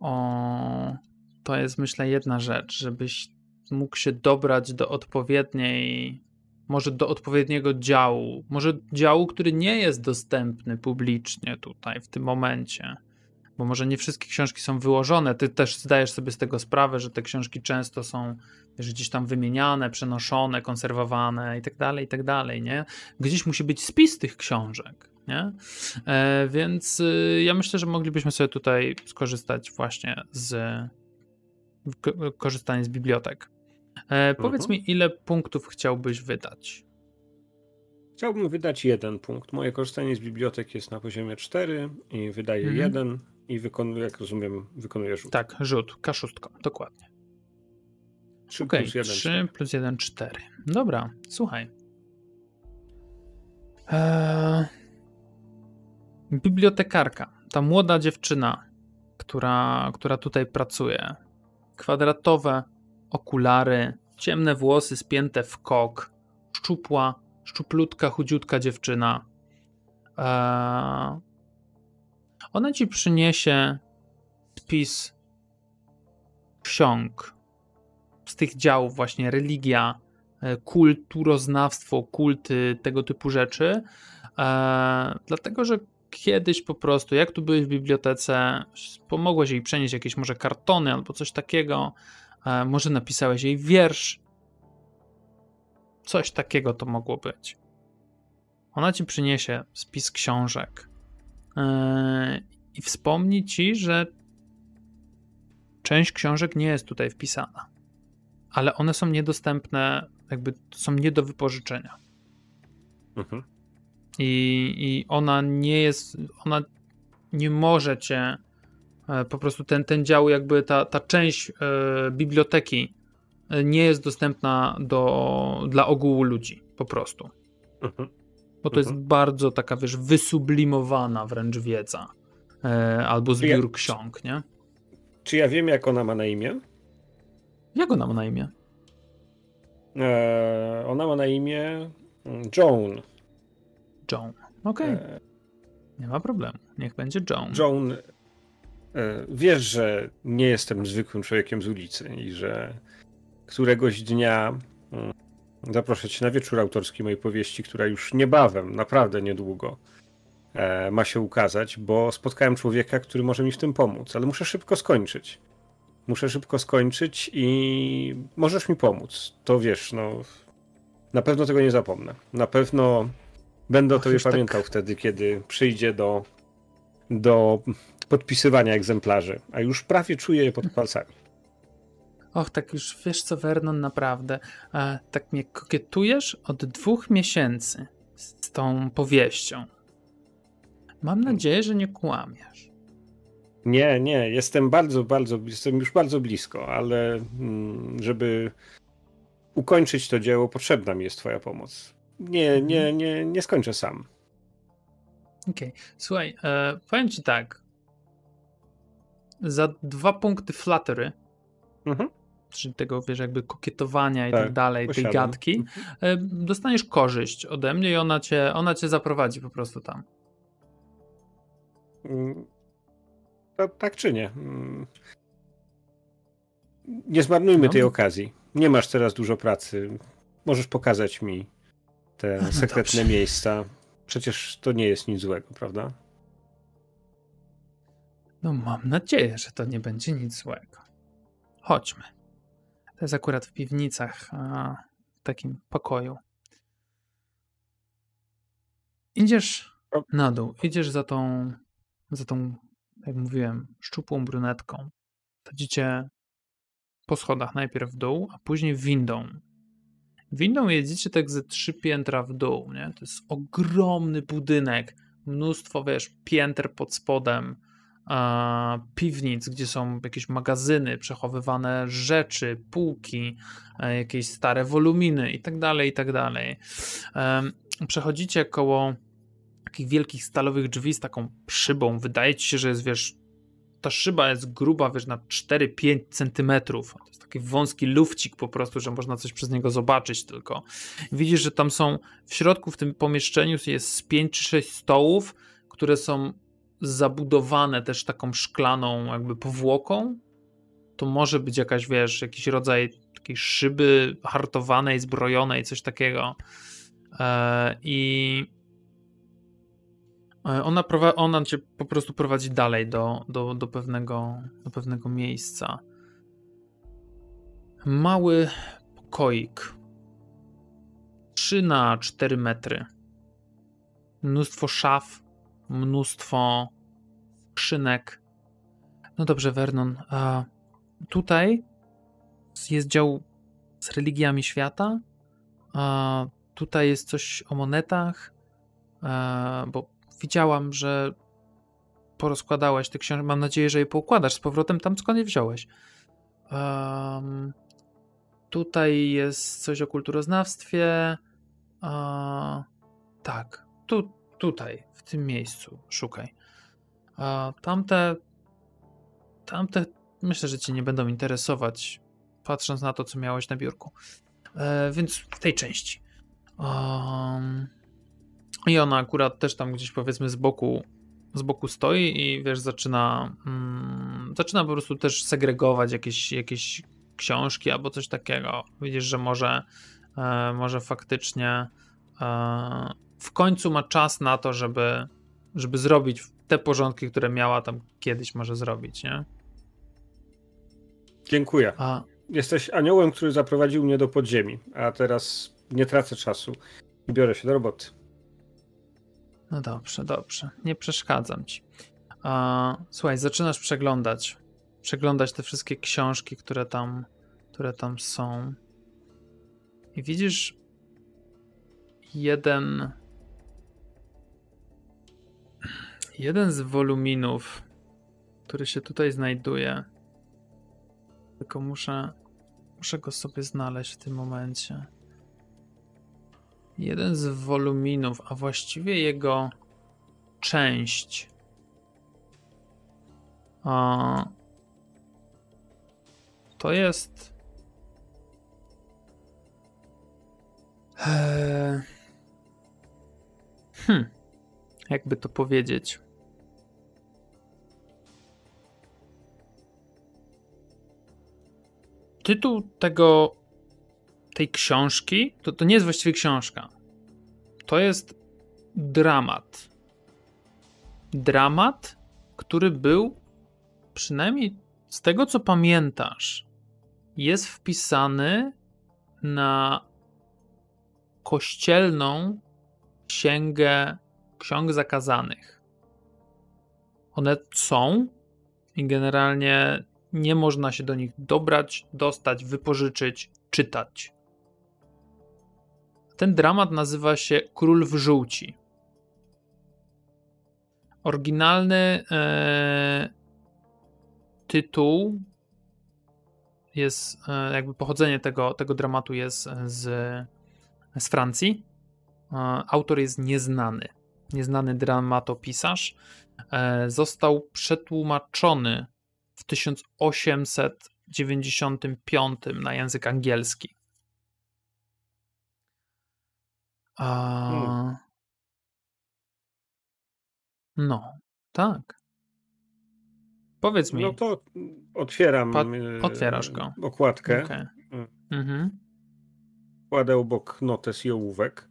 O, to jest myślę jedna rzecz, żebyś mógł się dobrać do odpowiedniej, może do odpowiedniego działu, może działu, który nie jest dostępny publicznie tutaj w tym momencie. Bo może nie wszystkie książki są wyłożone. Ty też zdajesz sobie z tego sprawę, że te książki często są wiesz, gdzieś tam wymieniane, przenoszone, konserwowane i tak dalej, i tak dalej, nie? Gdzieś musi być spis tych książek, nie? E, więc y, ja myślę, że moglibyśmy sobie tutaj skorzystać właśnie z ko- korzystania z bibliotek. E, powiedz Mhm. mi, ile punktów chciałbyś wydać? Chciałbym wydać jeden punkt. Moje korzystanie z bibliotek jest na poziomie 4 i wydaję Mhm. jeden i wykonuję, jak rozumiem, wykonuję rzut. Tak, rzut, kaszustką, dokładnie. 3 Okej, plus 1, 3 plus 1, 4. Dobra, słuchaj. Eee, bibliotekarka, ta młoda dziewczyna, która, która tutaj pracuje. Kwadratowe okulary, ciemne włosy spięte w kok, szczupła, szczuplutka, chudziutka dziewczyna. Eee, ona ci przyniesie spis ksiąg z tych działów właśnie religia, e, kulturoznawstwo, kulty, tego typu rzeczy, e, dlatego, że kiedyś po prostu, jak tu byłeś w bibliotece, pomogłeś jej przenieść jakieś może kartony albo coś takiego, e, może napisałeś jej wiersz, coś takiego to mogło być. Ona ci przyniesie spis książek e, i wspomni ci, że część książek nie jest tutaj wpisana ale one są niedostępne, jakby są nie do wypożyczenia. Mhm. I, I ona nie jest, ona nie może cię e, po prostu ten, ten dział, jakby ta, ta część e, biblioteki e, nie jest dostępna do, dla ogółu ludzi, po prostu. Mhm. Bo to jest Mhm. bardzo taka, wiesz, wysublimowana wręcz wiedza. Albo Czy ja- zbiór ksiąg, nie? Czy ja wiem, jak ona ma na imię? Jak ona ma na imię? Eee, ona ma na imię Joan. Joan. Okej, Eee, nie ma problemu. Niech będzie Joan. Joan, e, wiesz, że nie jestem zwykłym człowiekiem z ulicy i że któregoś dnia mm, zaproszę cię na wieczór autorski mojej powieści, która już niebawem, naprawdę niedługo e, ma się ukazać, bo spotkałem człowieka, który może mi w tym pomóc, ale muszę szybko skończyć. Muszę szybko skończyć i możesz mi pomóc. To wiesz, no na pewno tego nie zapomnę. Na pewno będę o tobie tak- pamiętał wtedy, kiedy przyjdzie do, do podpisywania egzemplarzy, a już prawie czuję je pod palcami. Och, tak już wiesz co, Vernon, naprawdę. E, tak mnie kokietujesz od dwóch miesięcy z tą powieścią. Mam nadzieję, że nie kłamiesz. Nie, nie, jestem bardzo, bardzo, jestem już bardzo blisko, ale mm, żeby ukończyć to dzieło, potrzebna mi jest twoja pomoc. Nie, nie, nie, nie skończę sam. Okej, słuchaj, e, powiem ci tak. Za dwa punkty flattery, Mhm. czyli tego, wiesz, jakby kokietowania i tak, Tak, dalej, tej posiadam. gadki, e, dostaniesz korzyść ode mnie i ona cię, ona cię zaprowadzi po prostu tam. Mm, To, tak czy nie? Mm. Nie zmarnujmy tej No. okazji. Nie masz teraz dużo pracy. Możesz pokazać mi te sekretne dobrze. miejsca. Przecież to nie jest nic złego, prawda? No mam nadzieję, że to nie będzie nic złego. Chodźmy. To jest akurat w piwnicach, w takim pokoju. Idziesz na dół, idziesz za tą, za tą, jak mówiłem, szczupłą brunetką. Chodzicie po schodach najpierw w dół, a później windą. Windą jedziecie tak ze trzy piętra w dół, nie? To jest ogromny budynek, mnóstwo, wiesz, pięter pod spodem, piwnic, gdzie są jakieś magazyny, przechowywane rzeczy, półki, e, jakieś stare woluminy i tak dalej, i tak dalej. Przechodzicie koło takich wielkich stalowych drzwi z taką szybą. Wydaje ci się, że jest, wiesz, ta szyba jest gruba, wiesz, na 4-5 centymetrów. To jest taki wąski lufcik po prostu, że można coś przez niego zobaczyć tylko. Widzisz, że tam są w środku w tym pomieszczeniu jest 5 czy 6 stołów, które są zabudowane też taką szklaną jakby powłoką. To może być jakaś, wiesz, jakiś rodzaj takiej szyby hartowanej, zbrojonej, coś takiego. E, I ona, prowa- ona cię po prostu prowadzi dalej do, do, do, pewnego, do pewnego miejsca. Mały pokoik. 3 na 4 metry. Mnóstwo szaf, mnóstwo skrzynek. No dobrze, Vernon. A tutaj jest dział z religiami świata. A tutaj jest coś o monetach, a, bo widziałam, że porozkładałeś te książki. Mam nadzieję, że je poukładasz z powrotem tam, skąd je wziąłeś. Um, tutaj jest coś o kulturoznawstwie. A, tak, tu, tutaj, w tym miejscu szukaj. A tamte, tamte myślę, że cię nie będą interesować, patrząc na to, co miałeś na biurku. E, więc w tej części. Um, I ona akurat też tam gdzieś powiedzmy z boku, z boku stoi i wiesz, zaczyna, mm, zaczyna po prostu też segregować jakieś, jakieś książki albo coś takiego. Widzisz, że może, e, może faktycznie e, w końcu ma czas na to, żeby, żeby zrobić te porządki, które miała tam kiedyś może zrobić, nie? Dziękuję. A, Jesteś aniołem, który zaprowadził mnie do podziemi, a teraz nie tracę czasu i biorę się do roboty. No dobrze, dobrze. Nie przeszkadzam ci. A, słuchaj, zaczynasz przeglądać. Przeglądać te wszystkie książki, które tam, które tam są. I widzisz jeden. Jeden z woluminów, który się tutaj znajduje. Tylko muszę, muszę go sobie znaleźć w tym momencie. Jeden z woluminów, a właściwie jego część. A, to jest. Eee, Hmm. Jakby to powiedzieć. Tytuł tego tej książki to, to nie jest właściwie książka. To jest dramat. Dramat, który był, przynajmniej z tego co pamiętasz, jest wpisany na kościelną księgę ksiąg zakazanych. One są i generalnie nie można się do nich dobrać, dostać, wypożyczyć, czytać. Ten dramat nazywa się Król w żółci. Oryginalny e, tytuł jest, e, jakby pochodzenie tego, tego dramatu jest z, z Francji. E, autor jest nieznany. Nieznany dramatopisarz. E, został przetłumaczony w 1895 na język angielski. A... Hmm. No, tak. Powiedz mi. No to otwieram otwierasz go. okładkę, Okej. Mm. Mhm. kładę obok notes i ołówek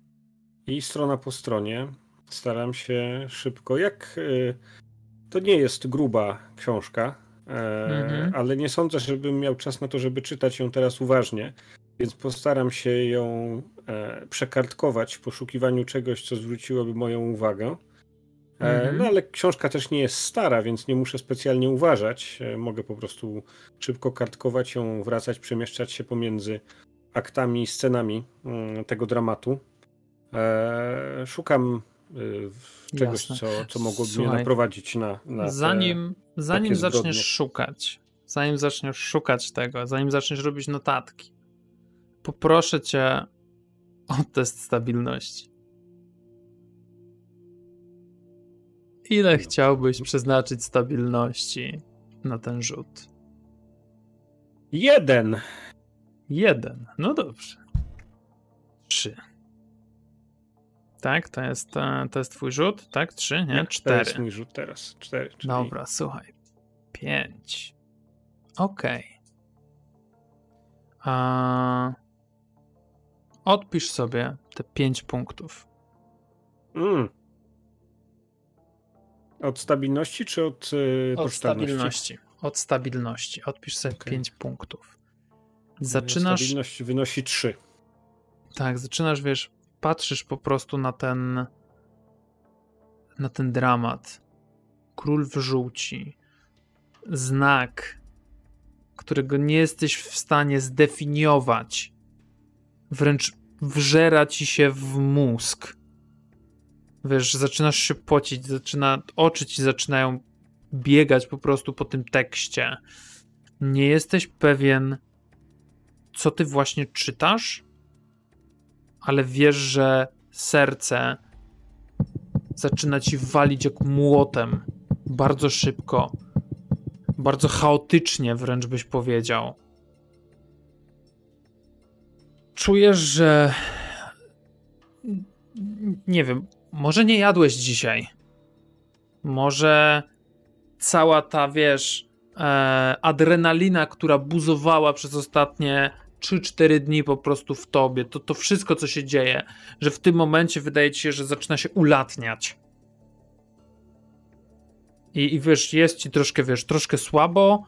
i strona po stronie staram się szybko, jak e, to nie jest gruba książka, e, Mhm. ale nie sądzę, żebym miał czas na to, żeby czytać ją teraz uważnie, więc postaram się ją e, przekartkować w poszukiwaniu czegoś, co zwróciłoby moją uwagę. E, Mhm. No ale książka też nie jest stara, więc nie muszę specjalnie uważać. E, Mogę po prostu szybko kartkować ją, wracać, przemieszczać się pomiędzy aktami i scenami mm, tego dramatu. Szukam czegoś, Jasne. co, co mogłoby mnie Słuchaj, naprowadzić na, na te- Zanim, zanim zbrodnie. zaczniesz szukać, zanim zaczniesz szukać tego, zanim zaczniesz robić notatki, poproszę cię o test stabilności. Ile chciałbyś przeznaczyć stabilności? na ten rzut? Jeden. Jeden. No dobrze. Trzy. Tak, to jest, e, to jest twój rzut, tak? Trzy, nie? To Cztery. jest mój rzut teraz. Cztery. Czyli... Dobra, słuchaj. Pięć. Okej. A... Odpisz sobie te pięć punktów. Mm. Od stabilności czy od, yy, Od stabilności. Od stabilności. Odpisz sobie pięć punktów. Moja Zaczynasz. Stabilność wynosi trzy. Tak, zaczynasz, wiesz, patrzysz po prostu na ten na ten dramat. Król w żółci. Znak, którego nie jesteś w stanie zdefiniować. Wręcz wżera ci się w mózg. Wiesz, zaczynasz się pocić, zaczyna, oczy ci zaczynają biegać po prostu po tym tekście. Nie jesteś pewien, co ty właśnie czytasz, ale wiesz, że serce zaczyna ci walić jak młotem. Bardzo szybko. Bardzo chaotycznie, wręcz byś powiedział. Czujesz, że. Nie wiem, może nie jadłeś dzisiaj. Może cała ta, wiesz, e, adrenalina, która buzowała przez ostatnie 3-4 dni po prostu w tobie, to, to wszystko, co się dzieje, że w tym momencie wydaje ci się, że zaczyna się ulatniać. I, i wiesz, jest ci troszkę, wiesz, troszkę słabo,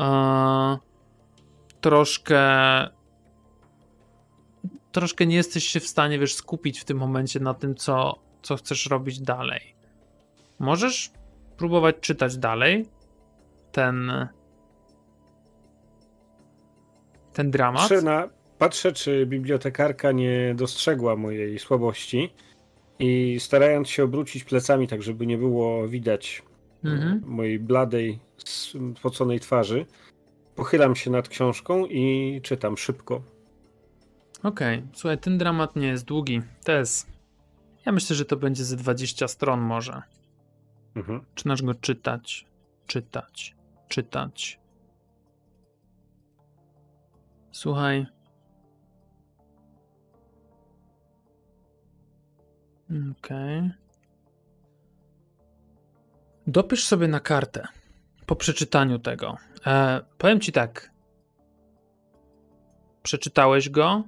e, troszkę troszkę nie jesteś się w stanie, wiesz, skupić w tym momencie na tym, co, co chcesz robić dalej. Możesz próbować czytać dalej ten ten dramat. Patrzę, na, patrzę, czy bibliotekarka nie dostrzegła mojej słabości i starając się obrócić plecami, tak żeby nie było widać Mhm. mojej bladej, spoconej twarzy, pochylam się nad książką i czytam szybko. Okej, słuchaj, ten dramat nie jest długi. Jest. Ja myślę, że to będzie ze 20 stron może. Mhm. Zaczynasz go czytać, czytać, czytać. Słuchaj. Okej. Dopisz sobie na kartę po przeczytaniu tego. E, powiem ci tak. Przeczytałeś go.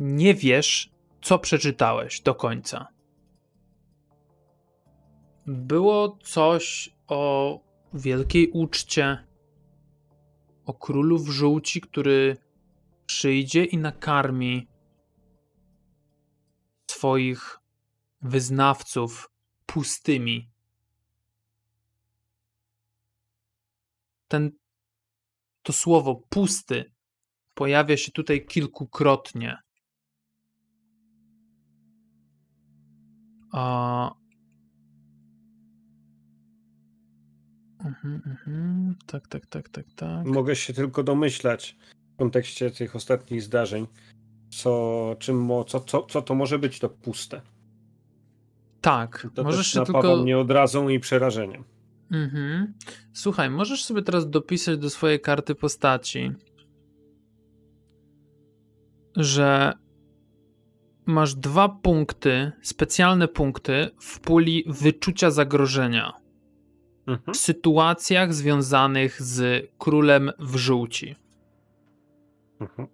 Nie wiesz, co przeczytałeś do końca. Było coś o wielkiej uczcie, o królu w żółci, który przyjdzie i nakarmi swoich wyznawców pustymi. Ten, to słowo pusty pojawia się tutaj kilkukrotnie. A... Mhm, mhm. Tak, tak, tak, tak, tak. Mogę się tylko domyślać w kontekście tych ostatnich zdarzeń, co, czym, co, co, co to może być to puste. Tak, To możesz się tylko. mnie odrazą i przerażeniem. Mhm. Słuchaj, możesz sobie teraz dopisać do swojej karty postaci, że masz dwa punkty, specjalne punkty w puli wyczucia zagrożenia Mhm. w sytuacjach związanych z królem w żółci. Mhm.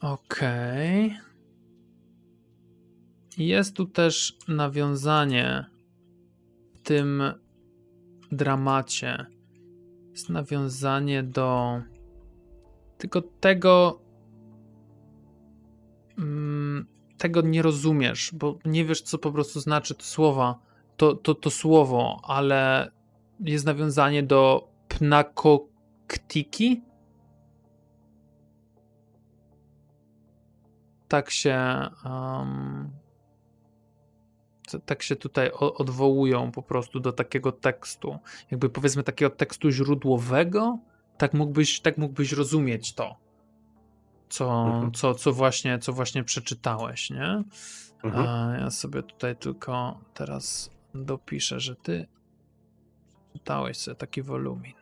Okej. Jest tu też nawiązanie w tym dramacie. Jest nawiązanie do tylko tego mm, tego nie rozumiesz, bo nie wiesz, co po prostu znaczy to słowa, to, to, to słowo, ale jest nawiązanie do pnakoktiki. Tak się um, tak się tutaj odwołują po prostu do takiego tekstu, jakby powiedzmy takiego tekstu źródłowego, tak mógłbyś, tak mógłbyś rozumieć to. co, Mhm. co, co, właśnie, co właśnie przeczytałeś, nie? Mhm. A ja sobie tutaj tylko teraz dopiszę, że ty przeczytałeś sobie taki wolumin.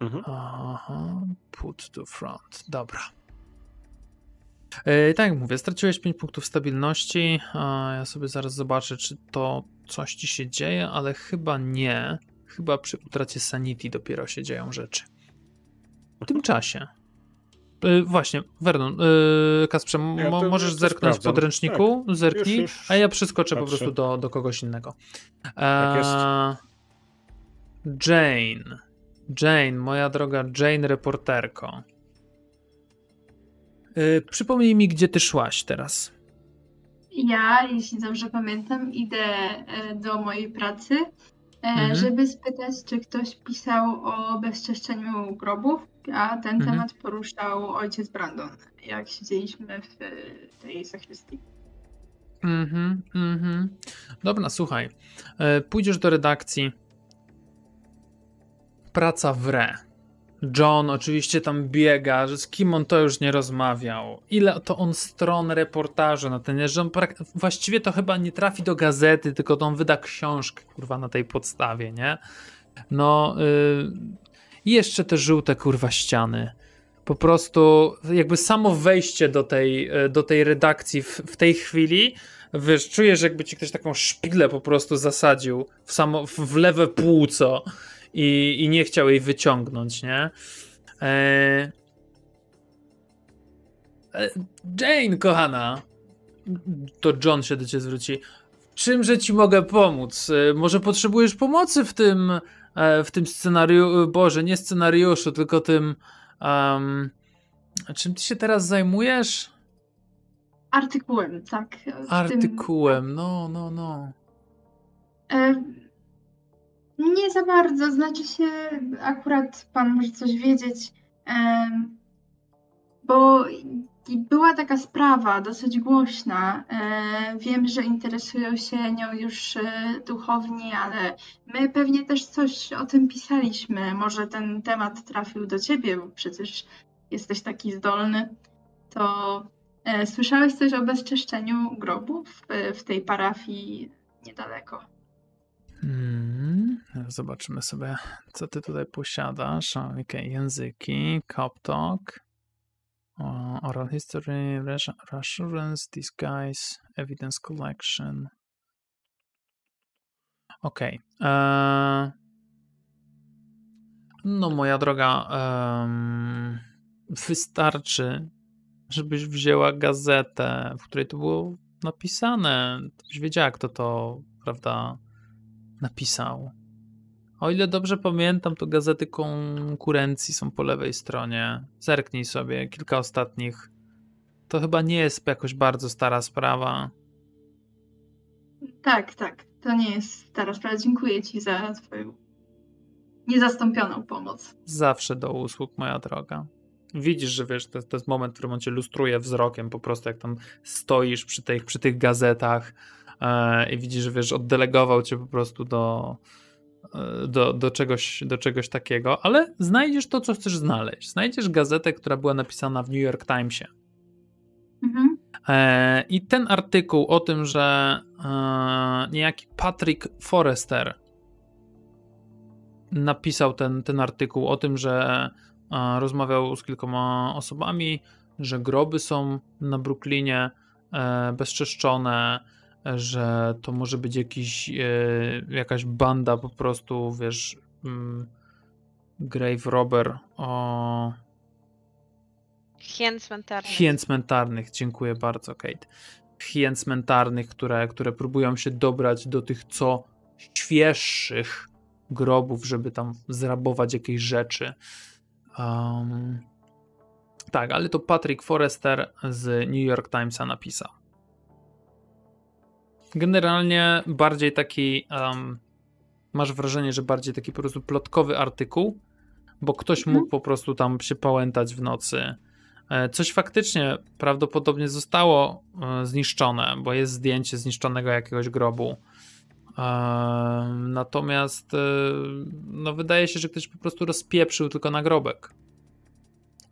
Mhm. Aha, put to front. Dobra. E, tak jak mówię, straciłeś 5 punktów stabilności. Ja sobie zaraz zobaczę, czy to coś ci się dzieje, ale chyba nie. Chyba przy utracie sanity dopiero się dzieją rzeczy. W tym czasie. E, właśnie, Vernon, e, Kasprze, Ja to- możesz to zerknąć w sprawdzam. podręczniku? Zerknij, Już, już a ja przeskoczę po prostu do, do kogoś innego. Tak jest. E, Jane. Jane, moja droga Jane reporterko. Yy, przypomnij mi, gdzie ty szłaś teraz. Ja, jeśli dobrze pamiętam, idę do mojej pracy, Mhm. żeby spytać, czy ktoś pisał o bezczeszczeniu grobów, a ten Mhm. temat poruszał ojciec Brandon, jak siedzieliśmy w e, tej zakrystii. Mhm, mhm. Dobra, słuchaj. E, Pójdziesz do redakcji. Praca w re. John oczywiście tam biega, że z kim on to już nie rozmawiał. Ile to on stron reportażu na ten, że on właściwie to chyba nie trafi do gazety, tylko to on wyda książkę, kurwa, na tej podstawie, nie? No, y, i jeszcze te żółte, kurwa, ściany. Po prostu jakby samo wejście do tej, y, do tej redakcji w, w tej chwili, wiesz, czujesz jakby ci ktoś taką szpilę po prostu zasadził w, samo, w lewe płuco i, i nie chciał jej wyciągnąć, nie? E... E, Jane, kochana, to John się do ciebie zwróci. Czymże ci mogę pomóc? E, Może potrzebujesz pomocy w tym, e, w tym scenariuszu, Boże, nie scenariuszu, tylko tym, em, czym ty się teraz zajmujesz? Artykułem, tak. w tym- Artykułem, no, no, no. E, Nie za bardzo, znaczy się, akurat pan może coś wiedzieć, bo była taka sprawa dosyć głośna. E, Wiem, że interesują się nią już e, duchowni, ale my pewnie też coś o tym pisaliśmy. Może ten temat trafił do ciebie, bo przecież jesteś taki zdolny. To e, słyszałeś coś o bezczeszczeniu grobów w tej parafii niedaleko? Hmm, zobaczymy sobie, co ty tutaj posiadasz. Okej, języki, Coptalk, Oral History, Reas- Reassurance, Disguise, Evidence Collection. Okej. eee, No, moja droga, em, wystarczy, żebyś wzięła gazetę, w której to było napisane. Byś wiedziała, kto to, prawda, napisał. O ile dobrze pamiętam, to gazety konkurencji są po lewej stronie. Zerknij sobie, kilka ostatnich. To chyba nie jest jakoś bardzo stara sprawa. Tak, tak. To nie jest stara sprawa. Dziękuję Ci za Twoją niezastąpioną pomoc. Zawsze do usług, moja droga. Widzisz, że wiesz, to, to jest moment, w którym on cię lustruje wzrokiem, po prostu jak tam stoisz przy tych, przy tych gazetach e, i widzisz, że wiesz, oddelegował cię po prostu do, do, do, czegoś, do czegoś takiego, ale znajdziesz to, co chcesz znaleźć. Znajdziesz gazetę, która była napisana w New York Timesie. Mhm. E, I ten artykuł o tym, że e, niejaki Patrick Forrester napisał ten, ten artykuł o tym, że e, rozmawiał z kilkoma osobami, że groby są na Brooklynie e, bezczeszczone, e, że to może być jakiś, e, jakaś banda po prostu, wiesz, mm, grave robber o Hien cmentarny. hien cmentarnych, dziękuję bardzo, Kate. Hien cmentarnych, które, które próbują się dobrać do tych co świeższych grobów, żeby tam zrabować jakieś rzeczy. Um, tak, ale to Patrick Forrester z New York Timesa napisał. Generalnie bardziej taki, um, masz wrażenie, że bardziej taki po prostu plotkowy artykuł, bo ktoś Mhm. mógł po prostu tam się pałętać w nocy. E, Coś faktycznie prawdopodobnie zostało e, zniszczone, bo jest zdjęcie zniszczonego jakiegoś grobu. E, Natomiast no wydaje się, że ktoś po prostu rozpieprzył tylko nagrobek.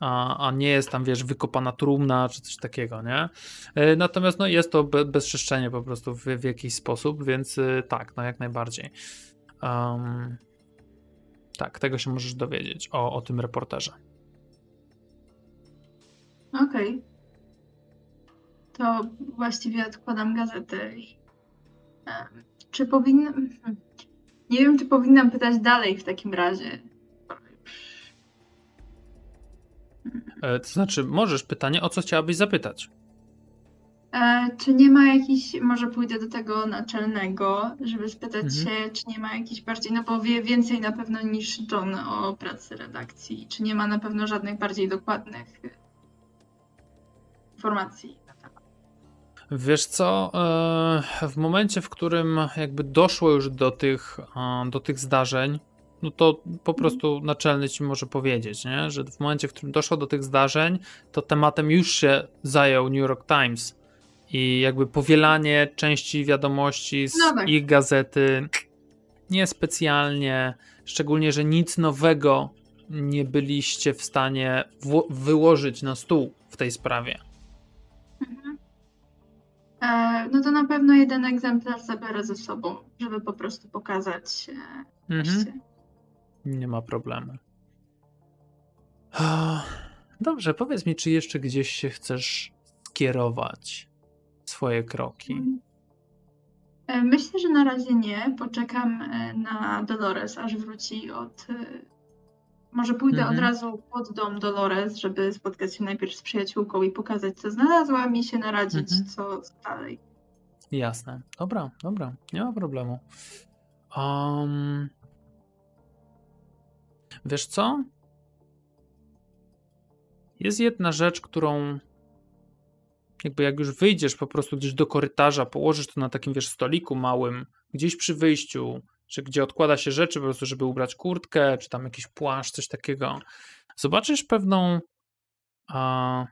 A, a nie jest tam, wiesz, wykopana trumna czy coś takiego, nie? E, natomiast no, jest to be, bezczeszczenie po prostu w, w jakiś sposób, więc e, tak, no jak najbardziej. Um, tak, tego się możesz dowiedzieć o, o tym reporterze. Okej. To właściwie odkładam gazetę. Czy powinnam. hmm, Nie wiem, czy powinnam pytać dalej w takim razie. To znaczy, możesz pytanie, o co chciałabyś zapytać? E, czy nie ma jakiś, może pójdę do tego naczelnego, żeby spytać Mhm. się, czy nie ma jakiś bardziej, no bo wie więcej na pewno niż John o pracy redakcji, czy nie ma na pewno żadnych bardziej dokładnych e, informacji na temat. Wiesz co, e, w momencie, w którym jakby doszło już do tych, e, do tych zdarzeń, no to po prostu naczelny ci może powiedzieć, nie? że w momencie, w którym doszło do tych zdarzeń, to tematem już się zajął New York Times i jakby powielanie części wiadomości z No tak. ich gazety niespecjalnie, szczególnie, że nic nowego nie byliście w stanie wyłożyć na stół w tej sprawie. Mhm. E, no to na pewno jeden egzemplarz zabiorę ze sobą, żeby po prostu pokazać e, Mhm. Nie ma problemu. Ah, Dobrze, powiedz mi, czy jeszcze gdzieś się chcesz skierować swoje kroki? E, Myślę, że na razie nie. Poczekam e, na Dolores, aż wróci od. e, Może pójdę Mhm. od razu pod dom Dolores, żeby spotkać się najpierw z przyjaciółką i pokazać, co znalazłam i się naradzić, Mhm. co co dalej. Jasne. Dobra, dobra, nie ma problemu. Um, wiesz co? Jest jedna rzecz, którą jakby jak już wyjdziesz po prostu gdzieś do korytarza, położysz to na takim, wiesz, stoliku małym, gdzieś przy wyjściu, czy gdzie odkłada się rzeczy po prostu, żeby ubrać kurtkę, czy tam jakiś płaszcz, coś takiego, zobaczysz pewną a,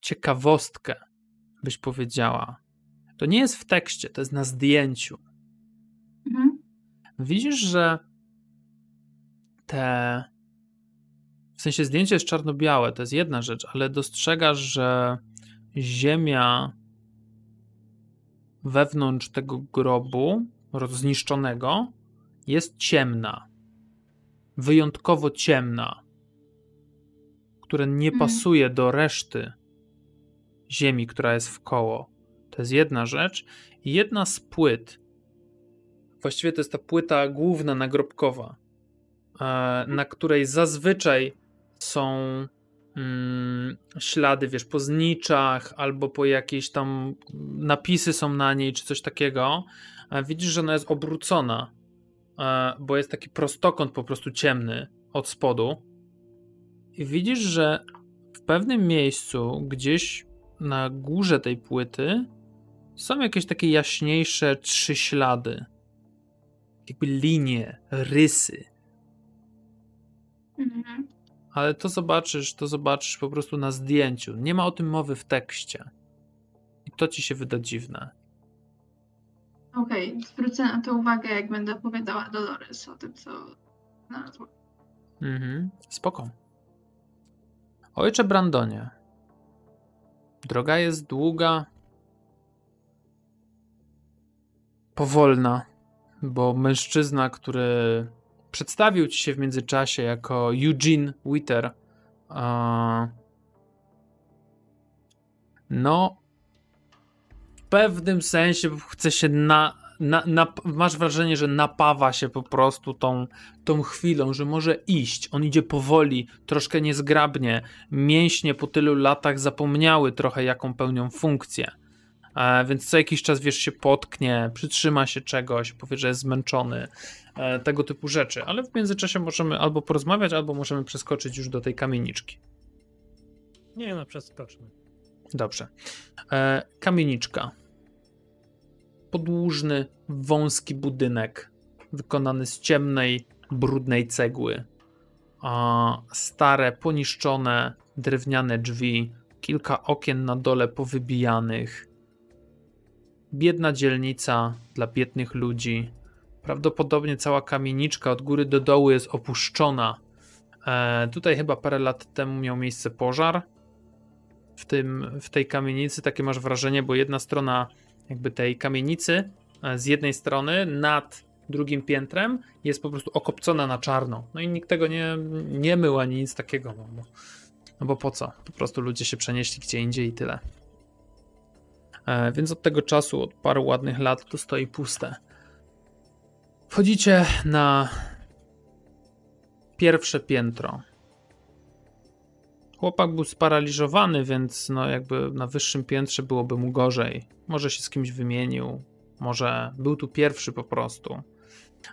ciekawostkę, byś powiedziała. To nie jest w tekście, to jest na zdjęciu. Mhm. Widzisz, że te. W sensie zdjęcie jest czarno-białe, to jest jedna rzecz, ale dostrzegasz, że ziemia wewnątrz tego grobu zniszczonego jest ciemna. Wyjątkowo ciemna, która nie Mm. pasuje do reszty ziemi, która jest w koło. To jest jedna rzecz. I jedna z płyt, właściwie to jest ta płyta główna nagrobkowa, na której zazwyczaj są mm, ślady, wiesz, po zniczach albo po jakieś tam napisy są na niej, czy coś takiego. E, Widzisz, że ona jest obrócona, e, bo jest taki prostokąt po prostu ciemny od spodu. I widzisz, że w pewnym miejscu, gdzieś na górze tej płyty, są jakieś takie jaśniejsze trzy ślady. Jakby linie, rysy. Mhm. Ale to zobaczysz, to zobaczysz po prostu na zdjęciu. Nie ma o tym mowy w tekście. I to ci się wyda dziwne. Okej, zwrócę na to uwagę, jak będę opowiadała Dolores o tym, co znalazłam. Mhm, spoko. Ojcze Brandonie, droga jest długa, powolna, bo mężczyzna, który przedstawił ci się w międzyczasie jako Eugene Witter, no, w pewnym sensie chce się na, na, na, masz wrażenie, że napawa się po prostu tą, tą chwilą, że może iść. On idzie powoli, troszkę niezgrabnie. Mięśnie po tylu latach zapomniały trochę, jaką pełnią funkcję. E, więc co jakiś czas, wiesz, się potknie, przytrzyma się czegoś, powie, że jest zmęczony, e, tego typu rzeczy. Ale w międzyczasie możemy albo porozmawiać, albo możemy przeskoczyć już do tej kamieniczki. Nie no, przeskoczmy. Dobrze. E, kamieniczka. Podłużny, wąski budynek, wykonany z ciemnej, brudnej cegły. Stare, poniszczone, drewniane drzwi, kilka okien na dole powybijanych. Biedna dzielnica dla biednych ludzi. Prawdopodobnie cała kamieniczka od góry do dołu jest opuszczona. E, tutaj chyba parę lat temu miał miejsce pożar w, tym, w tej kamienicy. Takie masz wrażenie, bo jedna strona jakby tej kamienicy e, z jednej strony nad drugim piętrem jest po prostu okopcona na czarno. No i nikt tego nie, nie mył ani nic takiego. No bo, no bo po co? Po prostu ludzie się przenieśli gdzie indziej i tyle. E, więc od tego czasu, od paru ładnych lat, to stoi puste. Wchodzicie na pierwsze piętro. Chłopak był sparaliżowany, więc no jakby na wyższym piętrze byłoby mu gorzej. Może się z kimś wymienił, może był tu pierwszy po prostu.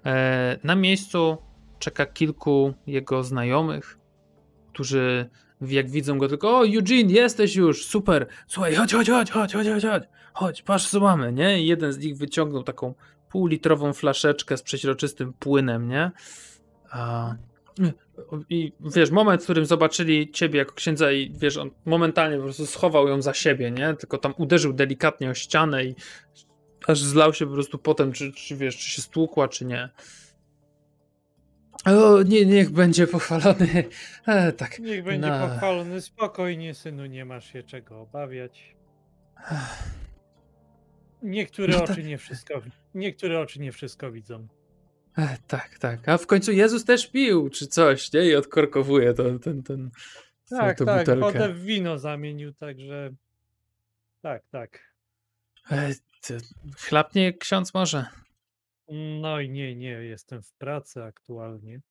E, na miejscu czeka kilku jego znajomych, którzy jak widzą go tylko, o Eugene, jesteś już, super, słuchaj, chodź, chodź, chodź, chodź, chodź, chodź, chodź, chodź patrz co mamy, nie? I jeden z nich wyciągnął taką półlitrową flaszeczkę z przeźroczystym płynem, nie? A, I wiesz, moment, w którym zobaczyli ciebie jako księdza i wiesz, on momentalnie po prostu schował ją za siebie, nie? Tylko tam uderzył delikatnie o ścianę i aż zlał się po prostu potem, czy, czy wiesz, czy się stłukła, czy nie. O, nie, niech będzie pochwalony. E, tak. Niech będzie na- pochwalony. Spokojnie, synu, nie masz się czego obawiać. Niektóre No tak. oczy nie wszystko, niektóre oczy nie wszystko widzą. E, tak, tak. A w końcu Jezus też pił, czy coś, nie? I odkorkowuje to, ten, ten, tą- Tak, tak, butelkę. potem wino zamienił, także tak, tak. E, chlapnie ksiądz może. No i nie, nie, jestem w pracy aktualnie.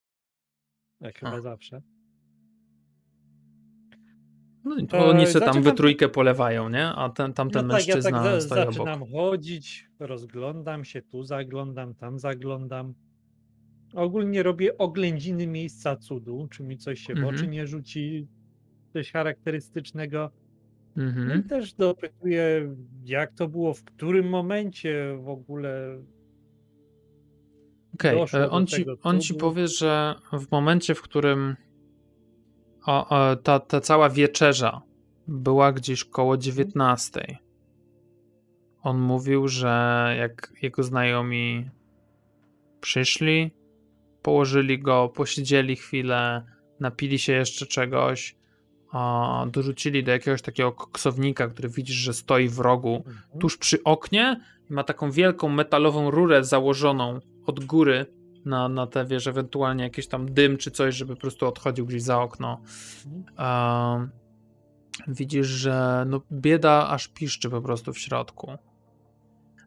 Jak chyba A. zawsze. No, i to oni se tam zaczynam we tak- trójkę polewają, nie? A ten, tamten no tak, ja mężczyzna tak za, stoi obok. zaczynam chodzić, rozglądam się, tu zaglądam, tam zaglądam. Ogólnie robię oględziny miejsca cudu, czy mi coś się w Mhm. oczy nie rzuci, coś charakterystycznego. No i Mhm. też dopytuję, jak to było, w którym momencie w ogóle Okej, doszło e, on, ci, on ci powie, że w momencie, w którym o, o, ta, ta cała wieczerza była gdzieś koło 19. On mówił, że jak jego znajomi przyszli, położyli go, posiedzieli chwilę, napili się jeszcze czegoś, a, dorzucili do jakiegoś takiego koksownika, który widzisz, że stoi w rogu, Mhm. tuż przy oknie i ma taką wielką metalową rurę założoną od góry na, na te, wiesz, ewentualnie jakiś tam dym czy coś, żeby po prostu odchodził gdzieś za okno. Em, widzisz, że no, bieda aż piszczy po prostu w środku.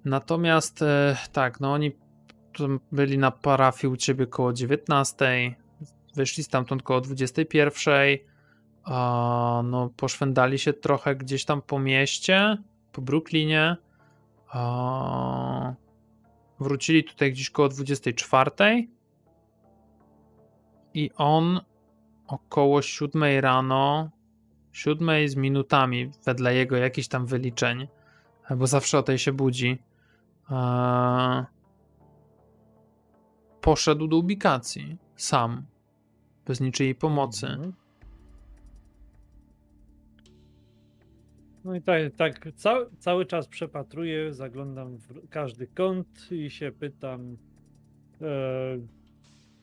Natomiast e, tak, no oni byli na parafii u ciebie koło 19, wyszli stamtąd koło 21, a, no poszwędali się trochę gdzieś tam po mieście, po Brooklynie, a, wrócili tutaj gdzieś koło 24 i on około 7 rano, 7 z minutami wedle jego jakichś tam wyliczeń, bo zawsze o tej się budzi, e, poszedł do ubikacji sam, bez niczyjej pomocy. No i tak, tak ca, cały czas przepatruję, zaglądam w każdy kąt i się pytam, e,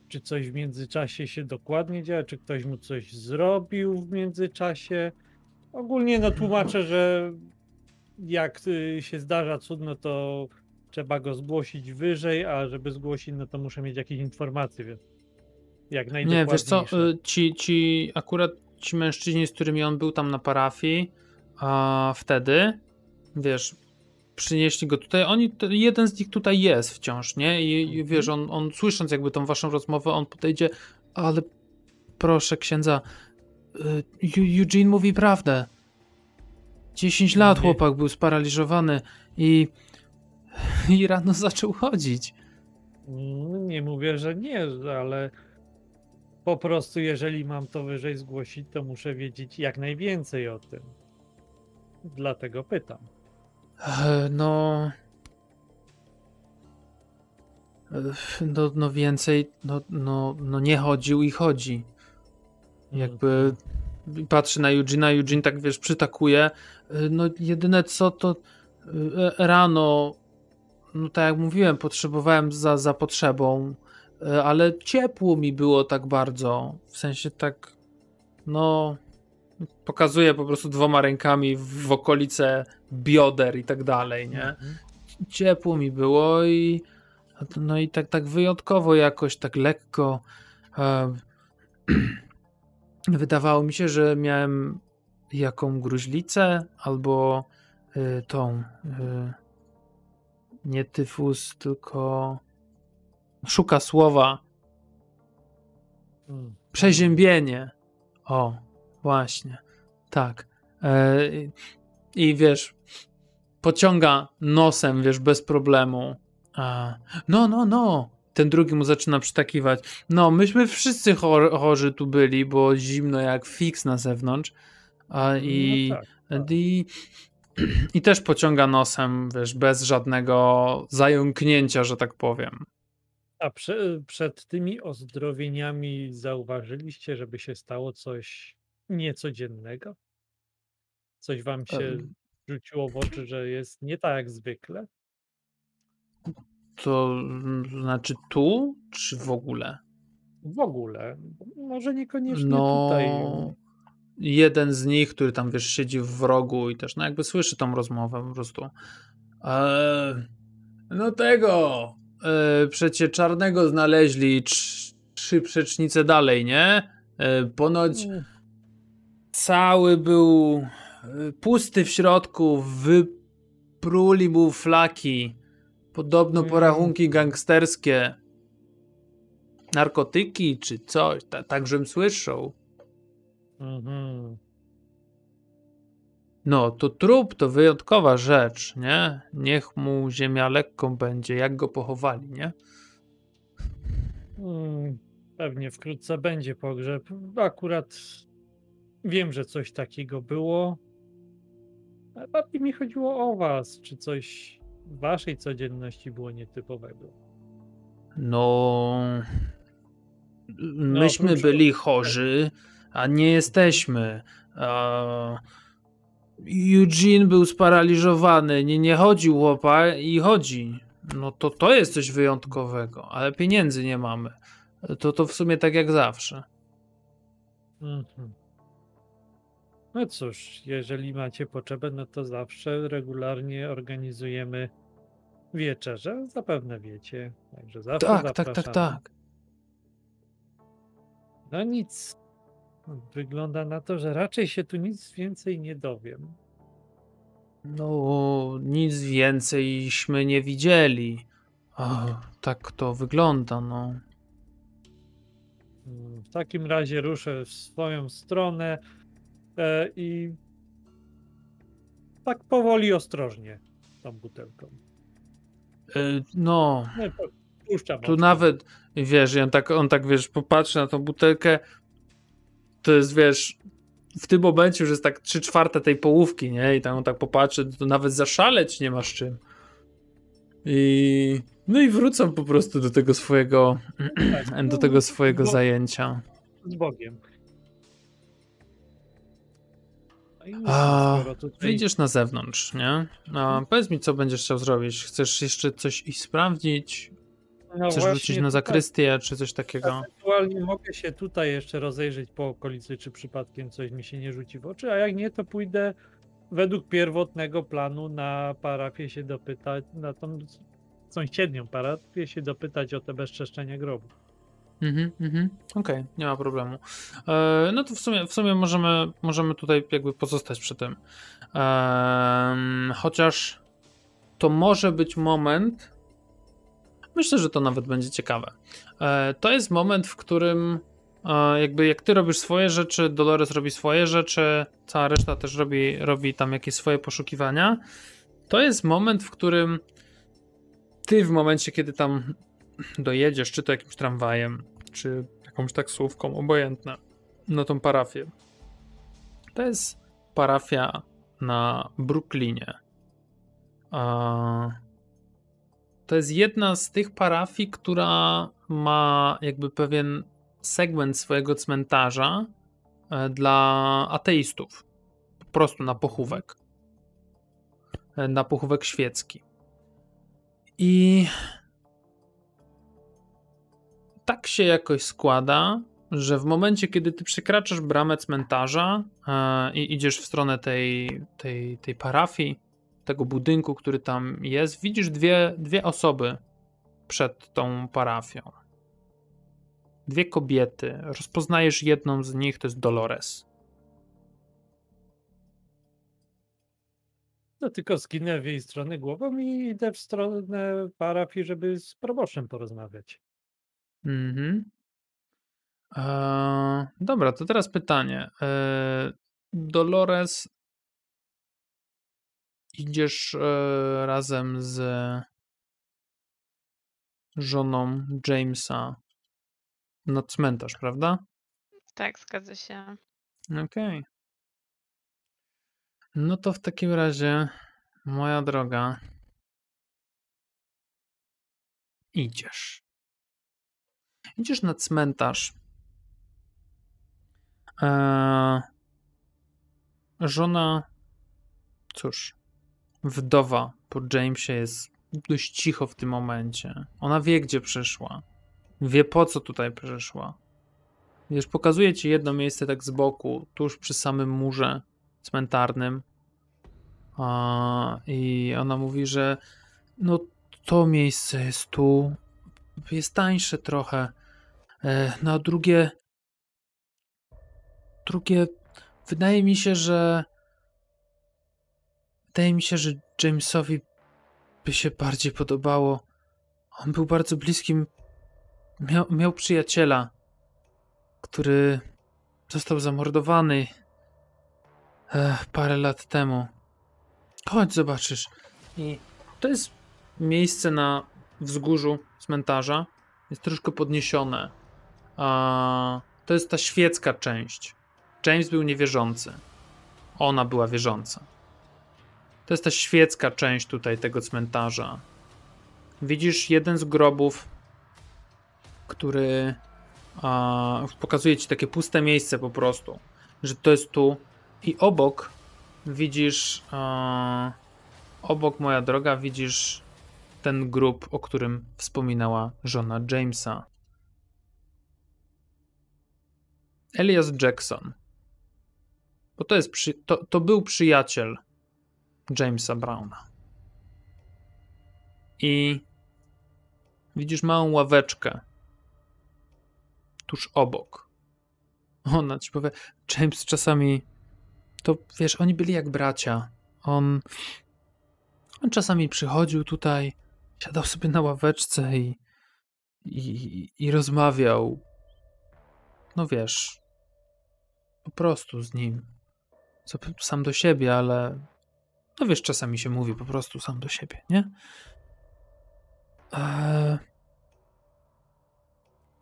czy coś w międzyczasie się dokładnie dzieje, czy ktoś mu coś zrobił w międzyczasie. Ogólnie no tłumaczę, że jak y, się zdarza cud, no to trzeba go zgłosić wyżej, a żeby zgłosić, no to muszę mieć jakieś informacje, więc jak Nie, wiesz co, najdokładniejsze. y, ci, ci akurat ci mężczyźni, z którymi on był tam na parafii, a wtedy, wiesz, przynieśli go tutaj, oni, jeden z nich tutaj jest wciąż, nie? I, i wiesz, on, on słysząc jakby tą waszą rozmowę, on podejdzie, ale proszę księdza, y, Eu- Eugene mówi prawdę. 10 lat chłopak był sparaliżowany i, i rano zaczął chodzić. Mm, Nie mówię, że nie, ale po prostu jeżeli mam to wyżej zgłosić, to muszę wiedzieć jak najwięcej o tym. Dlatego pytam. No. No, no więcej, no, no, no nie chodził i chodzi. Jakby patrzy na Eugena, Eugene tak wiesz, przytakuje. No jedyne co to e, rano, no tak jak mówiłem, potrzebowałem za, za potrzebą. ale ciepło mi było tak bardzo. W sensie tak, no, pokazuję po prostu dwoma rękami w okolice bioder i tak dalej, nie? Mhm. Ciepło mi było i no i tak, tak wyjątkowo jakoś, tak lekko e, wydawało mi się, że miałem jaką gruźlicę albo y, tą y, nie tyfus, tylko szuka słowa Mm. przeziębienie. O, właśnie. Tak. E, i- wiesz, pociąga nosem, wiesz, bez problemu. A, no, no, no. Ten drugi mu zaczyna przytakiwać. No, myśmy wszyscy chor chorzy tu byli, bo zimno jak fix na zewnątrz. A, I, No tak, tak. i, I też pociąga nosem, wiesz, bez żadnego zająknięcia, że tak powiem. A prze, przed tymi ozdrowieniami zauważyliście, żeby się stało coś niecodziennego? Coś wam się Em. rzuciło w oczy, że jest nie tak jak zwykle? To znaczy tu, czy w ogóle? W ogóle. Może niekoniecznie No, tutaj. jeden z nich, który tam, wiesz, siedzi w rogu i też, no jakby słyszy tą rozmowę po prostu. Eee, no tego, e, przecie czarnego znaleźli trz, trzy przecznice dalej, nie? E, ponoć Mm, cały był e, pusty w środku, wypruli mu flaki. Podobno Mm. porachunki gangsterskie. Narkotyki czy coś, ta, tak żem słyszał. mhm. No, to trup to wyjątkowa rzecz, nie? Niech mu ziemia lekką będzie, jak go pochowali, nie? Mm, Pewnie wkrótce będzie pogrzeb. Akurat wiem, że coś takiego było. Ale bardziej mi chodziło o was. Czy coś w waszej codzienności było nietypowego? No. Myśmy oprócz- byli chorzy, a nie jesteśmy. A... Eugene był sparaliżowany, nie, nie chodził chłopa i chodzi. No to to jest coś wyjątkowego, ale pieniędzy nie mamy. To to w sumie tak jak zawsze. Mhm. No cóż, jeżeli macie potrzebę, no to zawsze regularnie organizujemy wieczerze. Zapewne wiecie. Także zawsze Tak, tak, tak, zapraszamy. tak. No nic. Wygląda na to, że raczej się tu nic więcej nie dowiem. No, nic więcejśmy nie widzieli. O, tak to wygląda, no. W takim razie ruszę w swoją stronę i tak powoli, ostrożnie tą butelką. Y, No, No puszczam. tu nawet, wiesz, on tak, on tak, wiesz, popatrzy na tą butelkę, to jest, wiesz, w tym momencie już jest tak trzy czwarte tej połówki, nie? I tam on tak popatrzy, to nawet zaszaleć nie masz czym. I... No i wrócą po prostu do tego swojego, Tak, do no, tego swojego bo- zajęcia. Z Bogiem. A, tutaj- Wyjdziesz na zewnątrz, nie? A, powiedz mi, co będziesz chciał zrobić. Chcesz jeszcze coś iść sprawdzić? no Chcesz wrócić na tutaj zakrystię, czy coś takiego? Ewentualnie mogę się tutaj jeszcze rozejrzeć po okolicy, czy przypadkiem coś mi się nie rzuci w oczy, a jak nie, to pójdę według pierwotnego planu na parafię się dopytać, na tą sąsiednią parafię się dopytać o te bezczeszczenia grobu. Mhm, mhm. Okej, nie ma problemu. E, no to w sumie, w sumie możemy, możemy tutaj jakby pozostać przy tym. Em, chociaż to może być moment. Myślę, że to nawet będzie ciekawe. E, to jest moment, w którym e, jakby jak ty robisz swoje rzeczy, Dolores robi swoje rzeczy, cała reszta też robi, robi tam jakieś swoje poszukiwania. To jest moment, w którym ty w momencie, kiedy tam dojedziesz, czy to jakimś tramwajem, czy jakąś taksówką, obojętne, na tą parafię. To jest parafia na Brooklynie. To jest jedna z tych parafii, która ma jakby pewien segment swojego cmentarza e, dla ateistów. Po prostu na pochówek. E, Na pochówek świecki. I tak się jakoś składa, że w momencie, kiedy ty przekraczasz bramę cmentarza e, i idziesz w stronę tej, tej, tej parafii, tego budynku, który tam jest, widzisz dwie, dwie osoby przed tą parafią. Dwie kobiety. Rozpoznajesz jedną z nich, to jest Dolores. No tylko skinę w jej stronę głową i idę w stronę parafii, żeby z proboszczem porozmawiać. Mhm. Eee, dobra, to teraz pytanie. Eee, Dolores, idziesz e, razem z żoną Jamesa na cmentarz, prawda? Tak, zgadza się. Okej. No to w takim razie, moja droga, idziesz. Idziesz na cmentarz. Eee, żona, cóż, wdowa po Jamesie jest dość cicho w tym momencie. Ona wie, gdzie przyszła. Wie, po co tutaj przyszła. Wiesz, pokazuje ci jedno miejsce tak z boku, tuż przy samym murze cmentarnym. A, I ona mówi, że no to miejsce jest tu, jest tańsze trochę. E, no drugie, drugie, wydaje mi się, że wydaje mi się, że Jamesowi by się bardziej podobało. On był bardzo bliskim, miał, miał przyjaciela, który został zamordowany e, parę lat temu. Chodź, zobaczysz. I to jest miejsce na wzgórzu cmentarza. Jest troszkę podniesione. A to jest ta świecka część. James był niewierzący. Ona była wierząca. To jest ta świecka część tutaj tego cmentarza. Widzisz jeden z grobów, który a, pokazuje ci takie puste miejsce po prostu, że to jest tu i obok widzisz a, obok moja droga widzisz ten grób, o którym wspominała żona Jamesa. Elias Jackson. Bo to jest przy, to, to był przyjaciel Jamesa Browna. I widzisz małą ławeczkę tuż obok. Ona ci powie, James czasami to wiesz, oni byli jak bracia. On on czasami przychodził tutaj, siadał sobie na ławeczce i, i, i rozmawiał. No wiesz, po prostu z nim. Co sam do siebie, ale no wiesz, czasami się mówi po prostu sam do siebie, nie? Eee...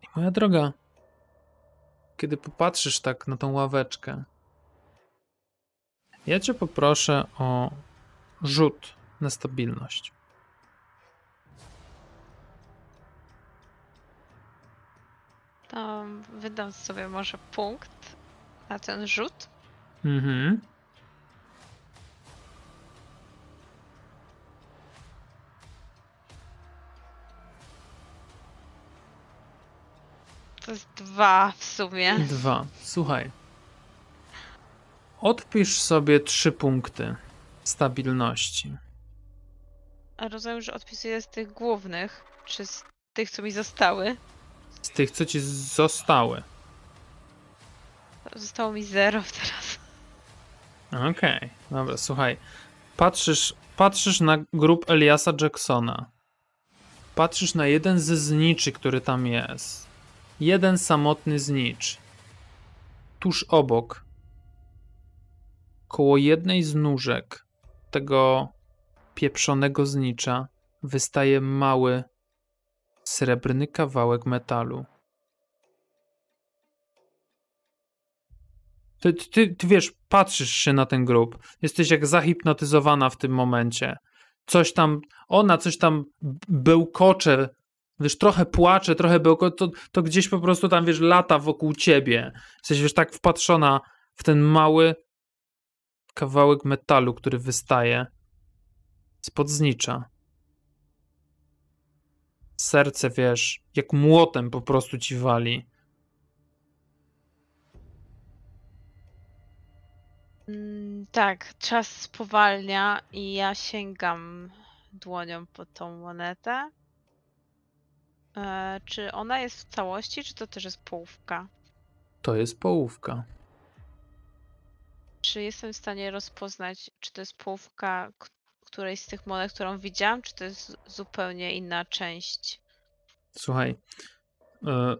I moja droga, kiedy popatrzysz tak na tą ławeczkę, ja cię poproszę o rzut na stabilność. To wydam sobie może punkt na ten rzut. Mhm. To jest dwa w sumie. Dwa. Słuchaj. Odpisz sobie trzy punkty stabilności. A rozumiem, że odpisuję z tych głównych, czy z tych, co mi zostały. Z tych, co ci zostały. Zostało mi zero teraz. Okej, okay. dobra, słuchaj. Patrzysz, patrzysz na grup Eliasa Jacksona. Patrzysz na jeden ze zniczy, który tam jest. Jeden samotny znicz. Tuż obok, koło jednej z nóżek tego pieprzonego znicza wystaje mały, srebrny kawałek metalu. Ty, ty, ty wiesz, patrzysz się na ten grób. Jesteś jak zahipnotyzowana w tym momencie. Coś tam, ona coś tam bełkocze, wiesz, trochę płacze, trochę bełkocze, to, to gdzieś po prostu tam, wiesz, lata wokół ciebie. Jesteś, wiesz, tak wpatrzona w ten mały kawałek metalu, który wystaje spod znicza. serce, wiesz, jak młotem po prostu ci wali. Mm, tak, czas spowalnia i ja sięgam dłonią po tą monetę. E, czy ona jest w całości, czy to też jest połówka? To jest połówka. Czy jestem w stanie rozpoznać, czy to jest połówka k- którejś z tych monet, którą widziałam, czy to jest zupełnie inna część? Słuchaj, e,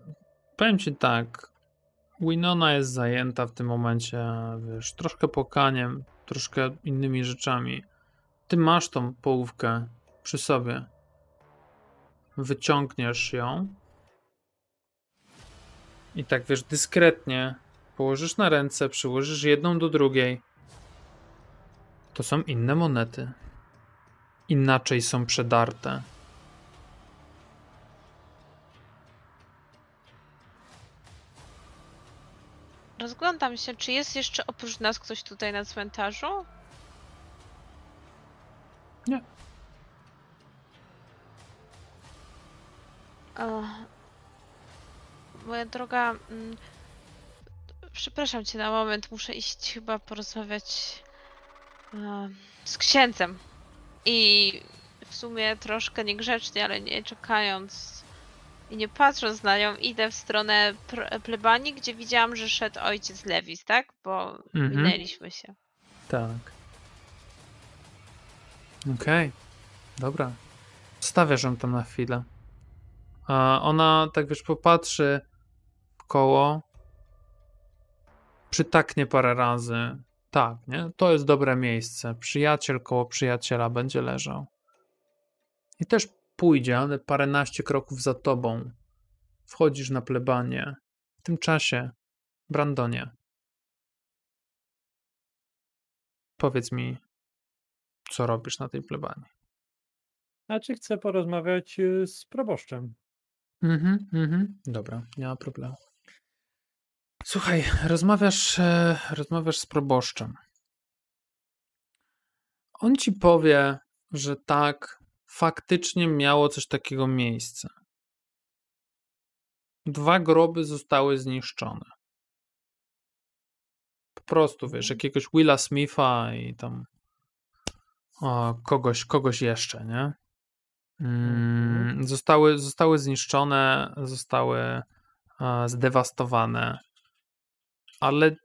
powiem ci tak. Winona jest zajęta w tym momencie, wiesz, troszkę płakaniem, troszkę innymi rzeczami. Ty masz tą połówkę przy sobie. Wyciągniesz ją i tak, wiesz, dyskretnie położysz na ręce, przyłożysz jedną do drugiej. To są inne monety. Inaczej są przedarte. Rozglądam się, czy jest jeszcze oprócz nas ktoś tutaj na cmentarzu? Nie. Ech. Moja droga, mm, przepraszam cię na moment, muszę iść chyba porozmawiać e, z księdzem. I w sumie troszkę niegrzecznie, ale nie czekając i nie patrząc na nią, idę w stronę plebanii, gdzie widziałam, że szedł ojciec Lewis, tak? Bo Mhm. minęliśmy się. Tak. Okej, dobra. Stawiasz ją tam na chwilę. A ona, tak wiesz, popatrzy w koło, przytaknie parę razy. Tak, nie? To jest dobre miejsce. Przyjaciel koło przyjaciela będzie leżał. I też pójdzie, ale paręnaście kroków za tobą. Wchodzisz na plebanię. W tym czasie, Brandonie, powiedz mi, co robisz na tej plebanii. A czy chcę porozmawiać y, z proboszczem? Mhm, mhm. Dobra, nie ma problemu. Słuchaj, rozmawiasz, e, rozmawiasz z proboszczem. On ci powie, że tak, faktycznie miało coś takiego miejsce. Dwa groby zostały zniszczone. Po prostu, wiesz, jakiegoś Willa Smitha i tam o, kogoś, kogoś jeszcze, nie? Mm, zostały, zostały zniszczone, zostały e, zdewastowane, ale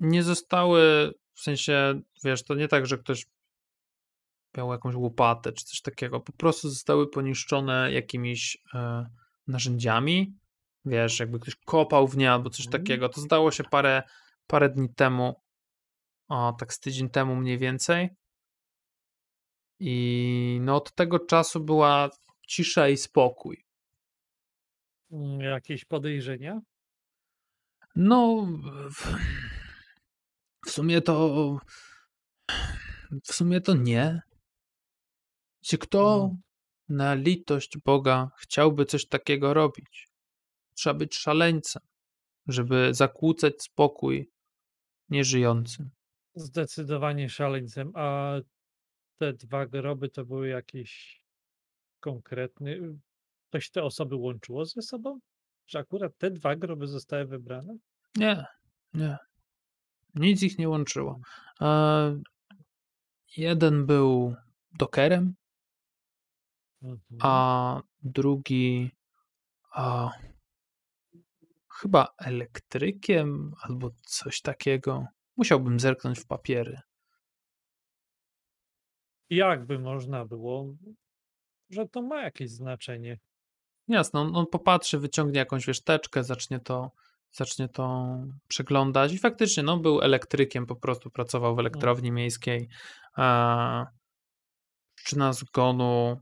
nie zostały, w sensie, wiesz, to nie tak, że ktoś miał jakąś łopatę czy coś takiego, po prostu zostały poniszczone jakimiś e, narzędziami, wiesz, jakby ktoś kopał w nie albo coś Mhm. takiego. To zdało się parę, parę dni temu, o, tak z tydzień temu mniej więcej. I no od tego czasu była cisza i spokój. Mm, Jakieś podejrzenia? No, w, w sumie to. W sumie to nie. Czy kto Mm. na litość Boga chciałby coś takiego robić? Trzeba być szaleńcem, żeby zakłócać spokój nieżyjącym. Zdecydowanie szaleńcem. A te dwa groby to były jakieś konkretny. Coś te osoby łączyło ze sobą? Że akurat te dwa groby zostały wybrane? Nie, nie. Nic ich nie łączyło. E, jeden był dokerem, Mhm. a drugi a, chyba elektrykiem albo coś takiego. Musiałbym zerknąć w papiery. Jakby można było, że to ma jakieś znaczenie. Jasno, on, on popatrzy, wyciągnie jakąś wiesz, teczkę, zacznie to, zacznie to przeglądać i faktycznie no, był elektrykiem, po prostu pracował w elektrowni miejskiej. A, przyczyna zgonu,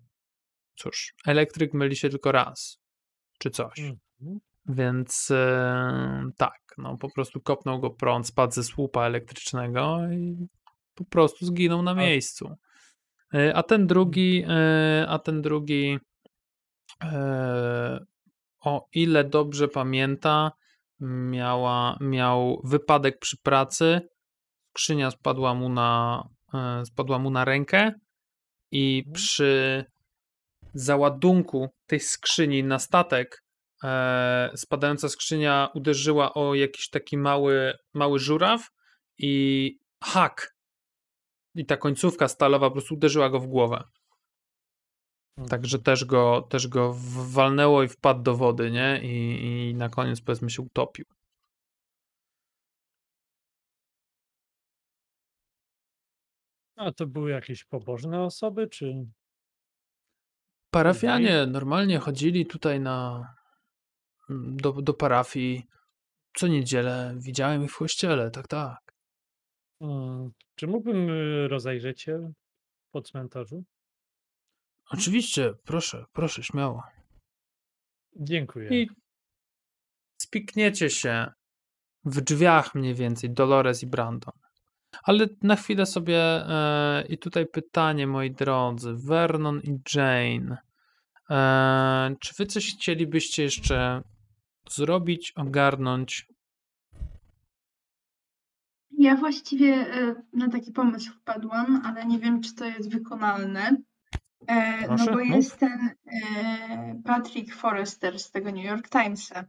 cóż, elektryk myli się tylko raz, czy coś. Mhm. Więc e, tak, no po prostu kopnął go prąd, spadł ze słupa elektrycznego i po prostu zginął na miejscu. E, A ten drugi, e, a ten drugi, o ile dobrze pamięta, miała, miał wypadek przy pracy, skrzynia spadła mu na, spadła mu na rękę i Mhm. przy załadunku tej skrzyni na statek e, spadająca skrzynia uderzyła o jakiś taki mały, mały żuraw i hak. I ta końcówka stalowa po prostu uderzyła go w głowę. Także też go, też go walnęło i wpadł do wody, nie? I, I na koniec powiedzmy się utopił. A to były jakieś pobożne osoby, czy Parafianie normalnie chodzili tutaj na do, do parafii co niedzielę. Widziałem ich w kościele, tak, tak. mm, czy mógłbym y, rozejrzeć się po cmentarzu? Oczywiście, proszę, proszę, śmiało. Dziękuję. I spikniecie się w drzwiach mniej więcej, Dolores i Brandon. Ale na chwilę sobie e, i tutaj pytanie, moi drodzy, Vernon i Jane. E, czy wy coś chcielibyście jeszcze zrobić, ogarnąć? Ja właściwie e, na taki pomysł wpadłam, ale nie wiem, czy to jest wykonalne. E, Proszę, no bo mów. jest ten e, Patrick Forrester z tego New York Timesa.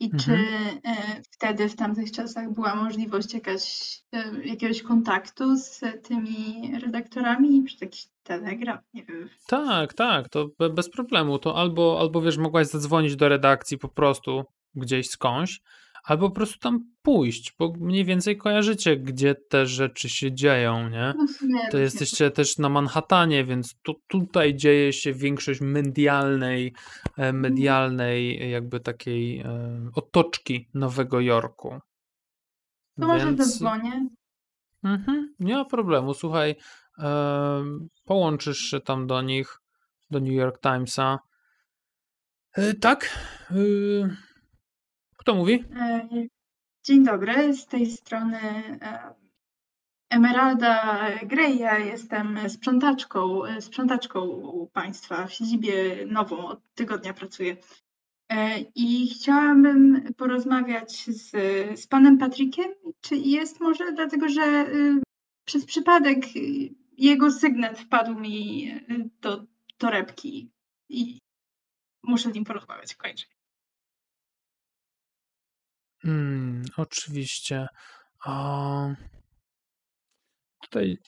I czy Mhm. e, wtedy, w tamtych czasach, była możliwość jakaś, e, jakiegoś kontaktu z tymi redaktorami? Czy jakiś telegram? Nie wiem. Tak, tak, to be- bez problemu. To albo, albo wiesz, mogłaś zadzwonić do redakcji po prostu gdzieś skądś, albo po prostu tam pójść, bo mniej więcej kojarzycie, gdzie te rzeczy się dzieją, nie? No To jesteście też na Manhattanie, więc tu, tutaj dzieje się większość medialnej, e, medialnej jakby takiej e, otoczki Nowego Jorku. To może Więc- zadzwonię. Mhm, nie ma problemu. Słuchaj, em, połączysz się tam do nich, do New York Timesa. E, tak? Kto mówi? E, Dzień dobry, z tej strony e, Emeralda Grey. Ja jestem sprzątaczką, e, sprzątaczką u Państwa w siedzibie nową, od tygodnia pracuję. I chciałabym porozmawiać z, z Panem Patrickiem. Czy jest może, dlatego że y, przez przypadek jego sygnet wpadł mi y, do torebki i muszę z nim porozmawiać. Kończę. Mm, oczywiście. A, tutaj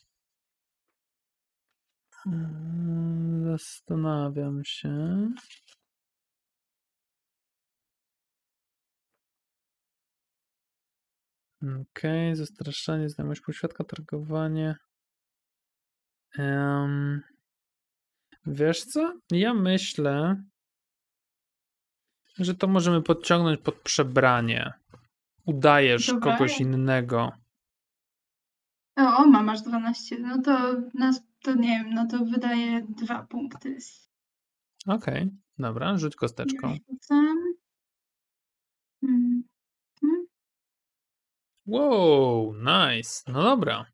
mm, zastanawiam się. Okej, zastraszanie, znajomość półświadka, targowanie. Em, wiesz co? Ja myślę, że to możemy podciągnąć pod przebranie. Udajesz Dobra. kogoś innego. O, o, mam aż 12. No to, nas, to nie wiem, no to wydaje dwa punkty. Okej, dobra, rzuć kosteczką. Rzucam. Mm, Wow, nice. No dobra.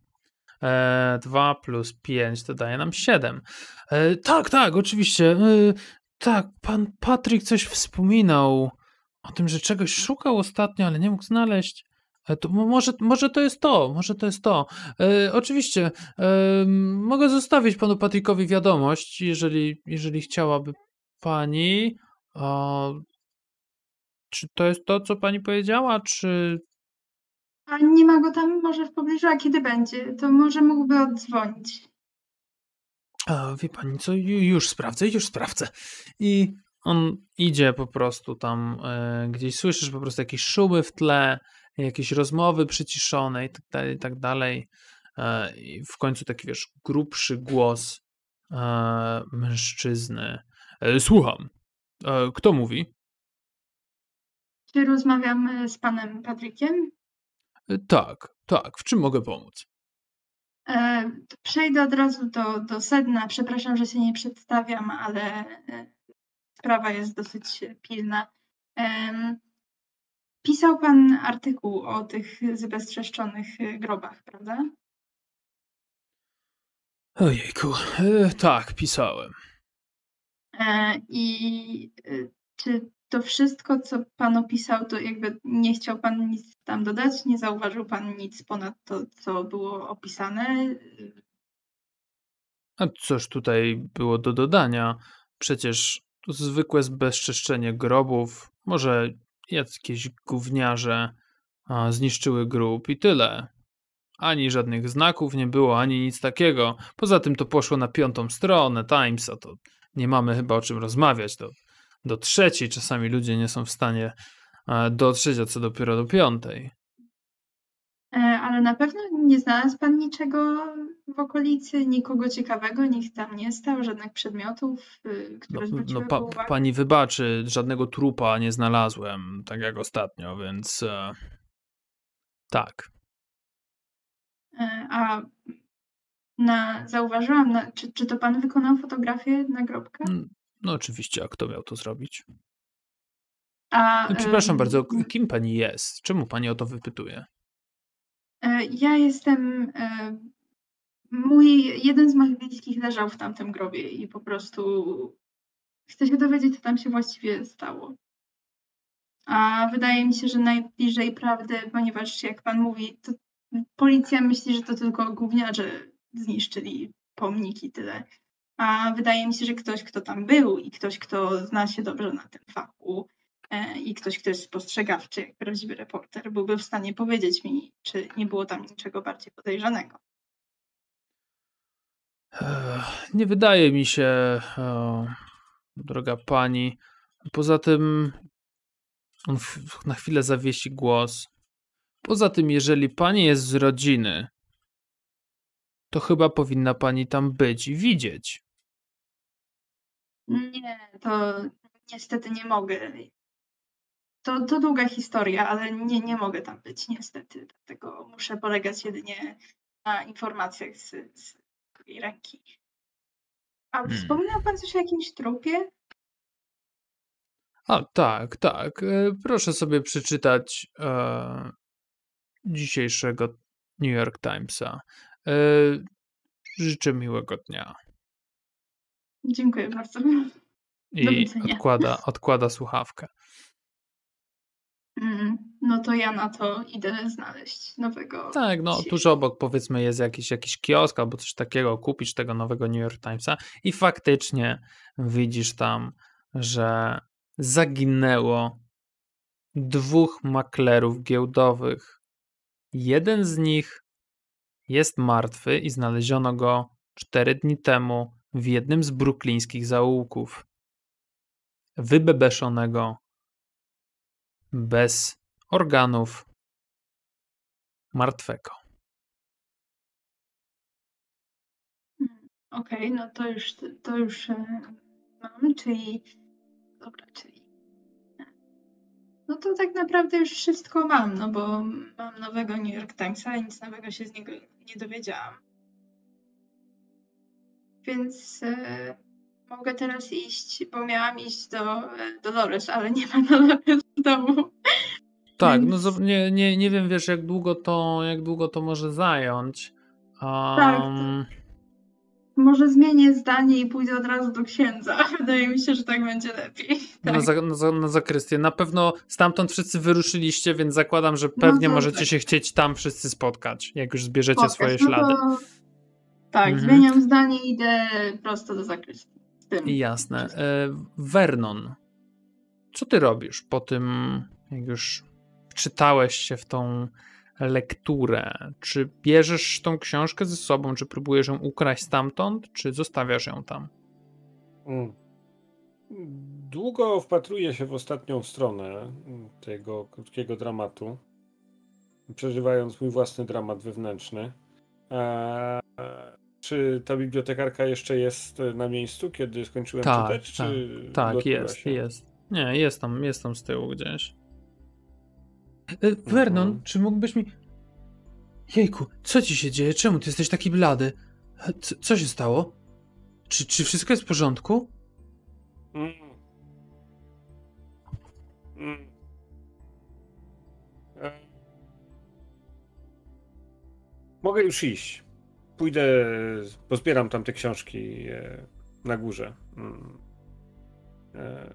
E, 2 plus 5 to daje nam 7. E, tak, tak, oczywiście. E, tak, pan Patryk coś wspominał o tym, że czegoś szukał ostatnio, ale nie mógł znaleźć. E, to mo- może, może to jest to, może to jest to. E, oczywiście, e, mogę zostawić panu Patrykowi wiadomość, jeżeli, jeżeli chciałaby pani. O, czy to jest to, co pani powiedziała, czy A nie ma go tam może w pobliżu, a kiedy będzie? To może mógłby oddzwonić. A, wie pani co, ju- już sprawdzę, już sprawdzę. I on idzie po prostu tam, e, gdzieś słyszysz po prostu jakieś szumy w tle, jakieś rozmowy przyciszone i tak dalej, i tak dalej. E, I w końcu taki, wiesz, grubszy głos e, mężczyzny. Słucham. Kto mówi? Czy rozmawiam z panem Patrykiem? Tak, tak, w czym mogę pomóc? Przejdę od razu do, do sedna. Przepraszam, że się nie przedstawiam, ale sprawa jest dosyć pilna. Pisał pan artykuł o tych zbezczeszczonych e, grobach, prawda? Ojejku, e, tak, pisałem. E, I e, czy to wszystko, co pan opisał, to jakby nie chciał pan nic tam dodać? Nie zauważył pan nic ponad to, co było opisane? A cóż tutaj było do dodania? przecież zwykłe zbezczeszczenie grobów, może jakieś gówniarze zniszczyły grób i tyle. Ani żadnych znaków nie było, ani nic takiego. Poza tym to poszło na piątą stronę Timesa, to nie mamy chyba o czym rozmawiać. Do, do trzeciej czasami ludzie nie są w stanie dotrzeć, a co dopiero do piątej. E, Ale na pewno nie znalazł pan niczego w okolicy, nikogo ciekawego, nikt tam nie stał, żadnych przedmiotów, y, No, które no zwróciły pa, pani wybaczy, żadnego trupa nie znalazłem, tak jak ostatnio, więc e, tak. E, A na, zauważyłam, na, czy, czy to pan wykonał fotografię nagrobka? Mm, No oczywiście, a kto miał to zrobić? A, No, przepraszam bardzo, kim pani jest? Czemu pani o to wypytuje? E, Ja jestem. e, Mój jeden z moich bliskich leżał w tamtym grobie i po prostu chcę się dowiedzieć, co tam się właściwie stało. A wydaje mi się, że najbliżej prawdy, ponieważ jak pan mówi, to policja myśli, że to tylko gówniarze zniszczyli pomniki, tyle. A wydaje mi się, że ktoś, kto tam był i ktoś, kto zna się dobrze na tym fachu i ktoś, kto jest spostrzegawczy, jak prawdziwy reporter, byłby w stanie powiedzieć mi, czy nie było tam niczego bardziej podejrzanego. Nie wydaje mi się, e, droga pani. Poza tym, on na chwilę zawiesi głos. Poza tym, jeżeli pani jest z rodziny, to chyba powinna pani tam być i widzieć. Nie, to niestety nie mogę. To, to długa historia, ale nie, nie mogę tam być niestety. Dlatego muszę polegać jedynie na informacjach z, z drugiej ręki. A Hmm. wspominał pan coś o jakimś trupie? A tak, tak. e, Proszę sobie przeczytać e, dzisiejszego New York Timesa. E, życzę miłego dnia. Dziękuję bardzo. I odkłada, odkłada słuchawkę. No to ja na to idę znaleźć nowego. Tak, no tuż obok powiedzmy jest jakiś, jakiś kiosk albo coś takiego, kupisz tego nowego New York Timesa i faktycznie widzisz tam, że zaginęło dwóch maklerów giełdowych. Jeden z nich jest martwy i znaleziono go cztery dni temu w jednym z bruklińskich zaułków. Wybebeszonego, bez organów, martwego. Mm, Okej, no to już, to już e, mamy, czyli. Dobra, czyli. e, No to tak naprawdę już wszystko mam, no bo mam nowego New York Timesa i nic nowego się z niego nie dowiedziałam. Więc e, mogę teraz iść, bo miałam iść do e, Dolores, ale nie ma Dolores domu. Tak, no nie, nie, nie wiem, wiesz, jak długo to, jak długo to może zająć. Tak, Um, Może zmienię zdanie i pójdę od razu do księdza. Wydaje mi się, że tak będzie lepiej. na, Tak. za, na, za, na zakrystię. Na pewno stamtąd wszyscy wyruszyliście, więc zakładam, że pewnie to możecie tak. się chcieć tam wszyscy spotkać, jak już zbierzecie Spotkać, swoje no ślady. To... Tak, Mhm. zmieniam zdanie i idę prosto do zakrystii. Jasne. E, Vernon, co ty robisz po tym, jak już wczytałeś się w tą lekturę? Czy bierzesz tą książkę ze sobą, czy próbujesz ją ukraść stamtąd, czy zostawiasz ją tam? Mm. Długo wpatruję się w ostatnią stronę tego krótkiego dramatu, przeżywając mój własny dramat wewnętrzny. Eee, czy ta bibliotekarka jeszcze jest na miejscu, kiedy skończyłem Tak, czytać? Czy Tak, ulotniła jest, się? jest. Nie, jest tam, jest tam z tyłu gdzieś. E, Vernon, Mhm. czy mógłbyś mi... Jejku, co ci się dzieje? Czemu ty jesteś taki blady? E, Co, co się stało? Czy, czy wszystko jest w porządku? Mm. Mm. E. Mogę już iść. Pójdę, pozbieram tam te książki e, na górze. Mm. E,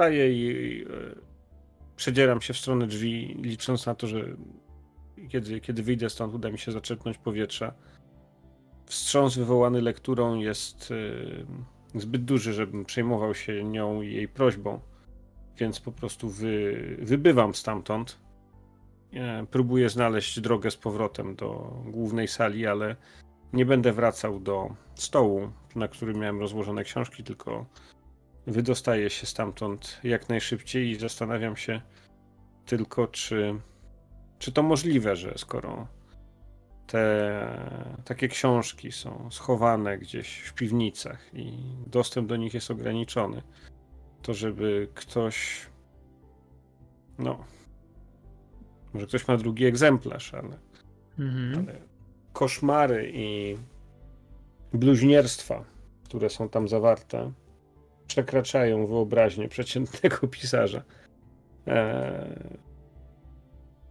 Wstaję i e, przedzieram się w stronę drzwi, licząc na to, że kiedy, kiedy wyjdę stąd, uda mi się zaczerpnąć powietrza. Wstrząs wywołany lekturą jest e, zbyt duży, żebym przejmował się nią i jej prośbą. Więc po prostu wy, wybywam stamtąd. E, próbuję znaleźć drogę z powrotem do głównej sali, ale nie będę wracał do stołu, na którym miałem rozłożone książki, tylko wydostaję się stamtąd jak najszybciej i zastanawiam się tylko, czy, czy to możliwe, że skoro te takie książki są schowane gdzieś w piwnicach i dostęp do nich jest ograniczony, to żeby ktoś no może ktoś ma drugi egzemplarz, ale, Mhm. ale koszmary i bluźnierstwa, które są tam zawarte, przekraczają wyobraźnię przeciętnego pisarza. Eee,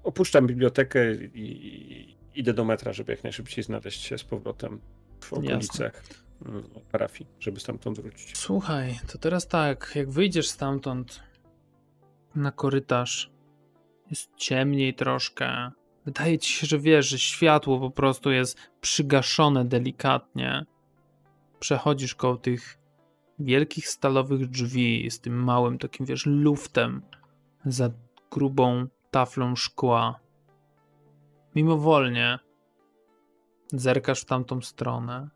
opuszczam bibliotekę i, i idę do metra, żeby jak najszybciej znaleźć się z powrotem w okolicach mm, parafii, żeby stamtąd wrócić. Słuchaj, to teraz tak, jak wyjdziesz stamtąd na korytarz, jest ciemniej troszkę. Wydaje ci się, że wiesz, że światło po prostu jest przygaszone delikatnie. Przechodzisz koło tych wielkich stalowych drzwi z tym małym takim, wiesz, luftem za grubą taflą szkła. Mimowolnie zerkasz w tamtą stronę.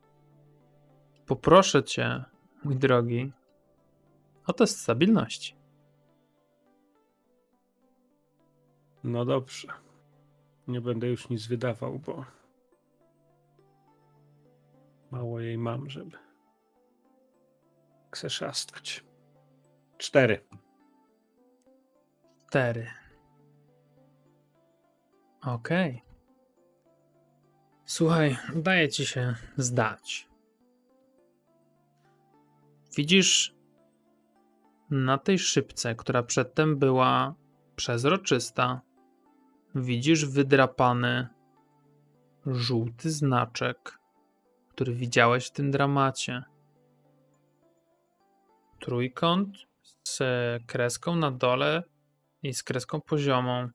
Poproszę cię, mój drogi, o test stabilności. No dobrze. Nie będę już nic wydawał, bo mało jej mam, żeby krzeszastać. Cztery. Cztery. Okej. Słuchaj, daje ci się zdać. Widzisz na tej szybce, która przedtem była przezroczysta, widzisz wydrapany żółty znaczek, który widziałeś w tym dramacie. Trójkąt z kreską na dole i z kreską poziomą.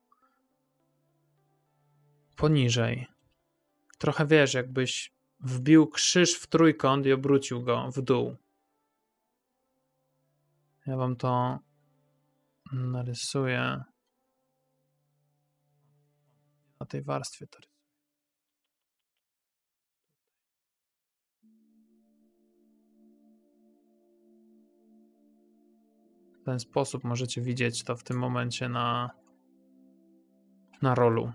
Poniżej. Trochę wiesz, jakbyś wbił krzyż w trójkąt i obrócił go w dół. Ja wam to narysuję na tej warstwie. To ten sposób możecie widzieć to w tym momencie na, na rolu,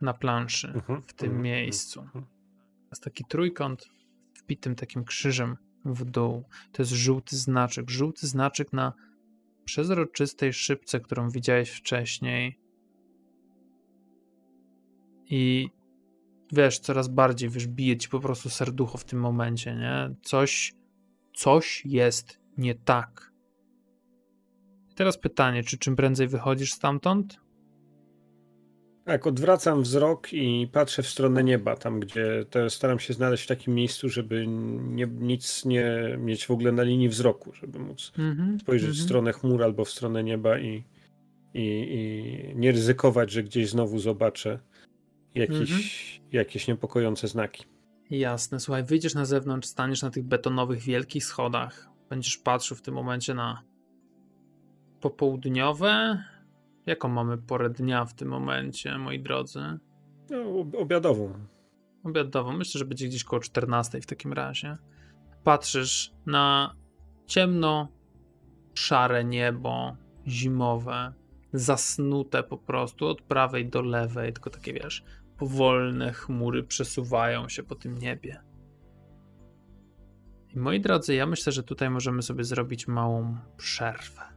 na planszy, Mhm, w tym mhm, miejscu. mhm. Jest taki trójkąt wbitym takim krzyżem w dół. To jest żółty znaczek. Żółty znaczek na przezroczystej szybce, którą widziałeś wcześniej. I wiesz, coraz bardziej, wiesz, bije ci po prostu serducho w tym momencie, nie? Coś, coś jest nie tak. Teraz pytanie, czy czym prędzej wychodzisz stamtąd? Tak, odwracam wzrok i patrzę w stronę nieba, tam gdzie to staram się znaleźć w takim miejscu, żeby nie, nic nie mieć w ogóle na linii wzroku, żeby móc Mhm, spojrzeć w mhm. stronę chmur albo w stronę nieba i, i, i nie ryzykować, że gdzieś znowu zobaczę jakieś, Mhm. jakieś niepokojące znaki. Jasne, słuchaj, wyjdziesz na zewnątrz, staniesz na tych betonowych wielkich schodach. Będziesz patrzył w tym momencie na popołudniowe. Jaką mamy porę dnia w tym momencie, moi drodzy? No, ob- obiadową. Obiadową. Myślę, że będzie gdzieś koło 14 w takim razie. Patrzysz na ciemno, szare niebo, zimowe, zasnute po prostu od prawej do lewej, tylko takie wiesz, powolne chmury przesuwają się po tym niebie. I moi drodzy, ja myślę, że tutaj możemy sobie zrobić małą przerwę.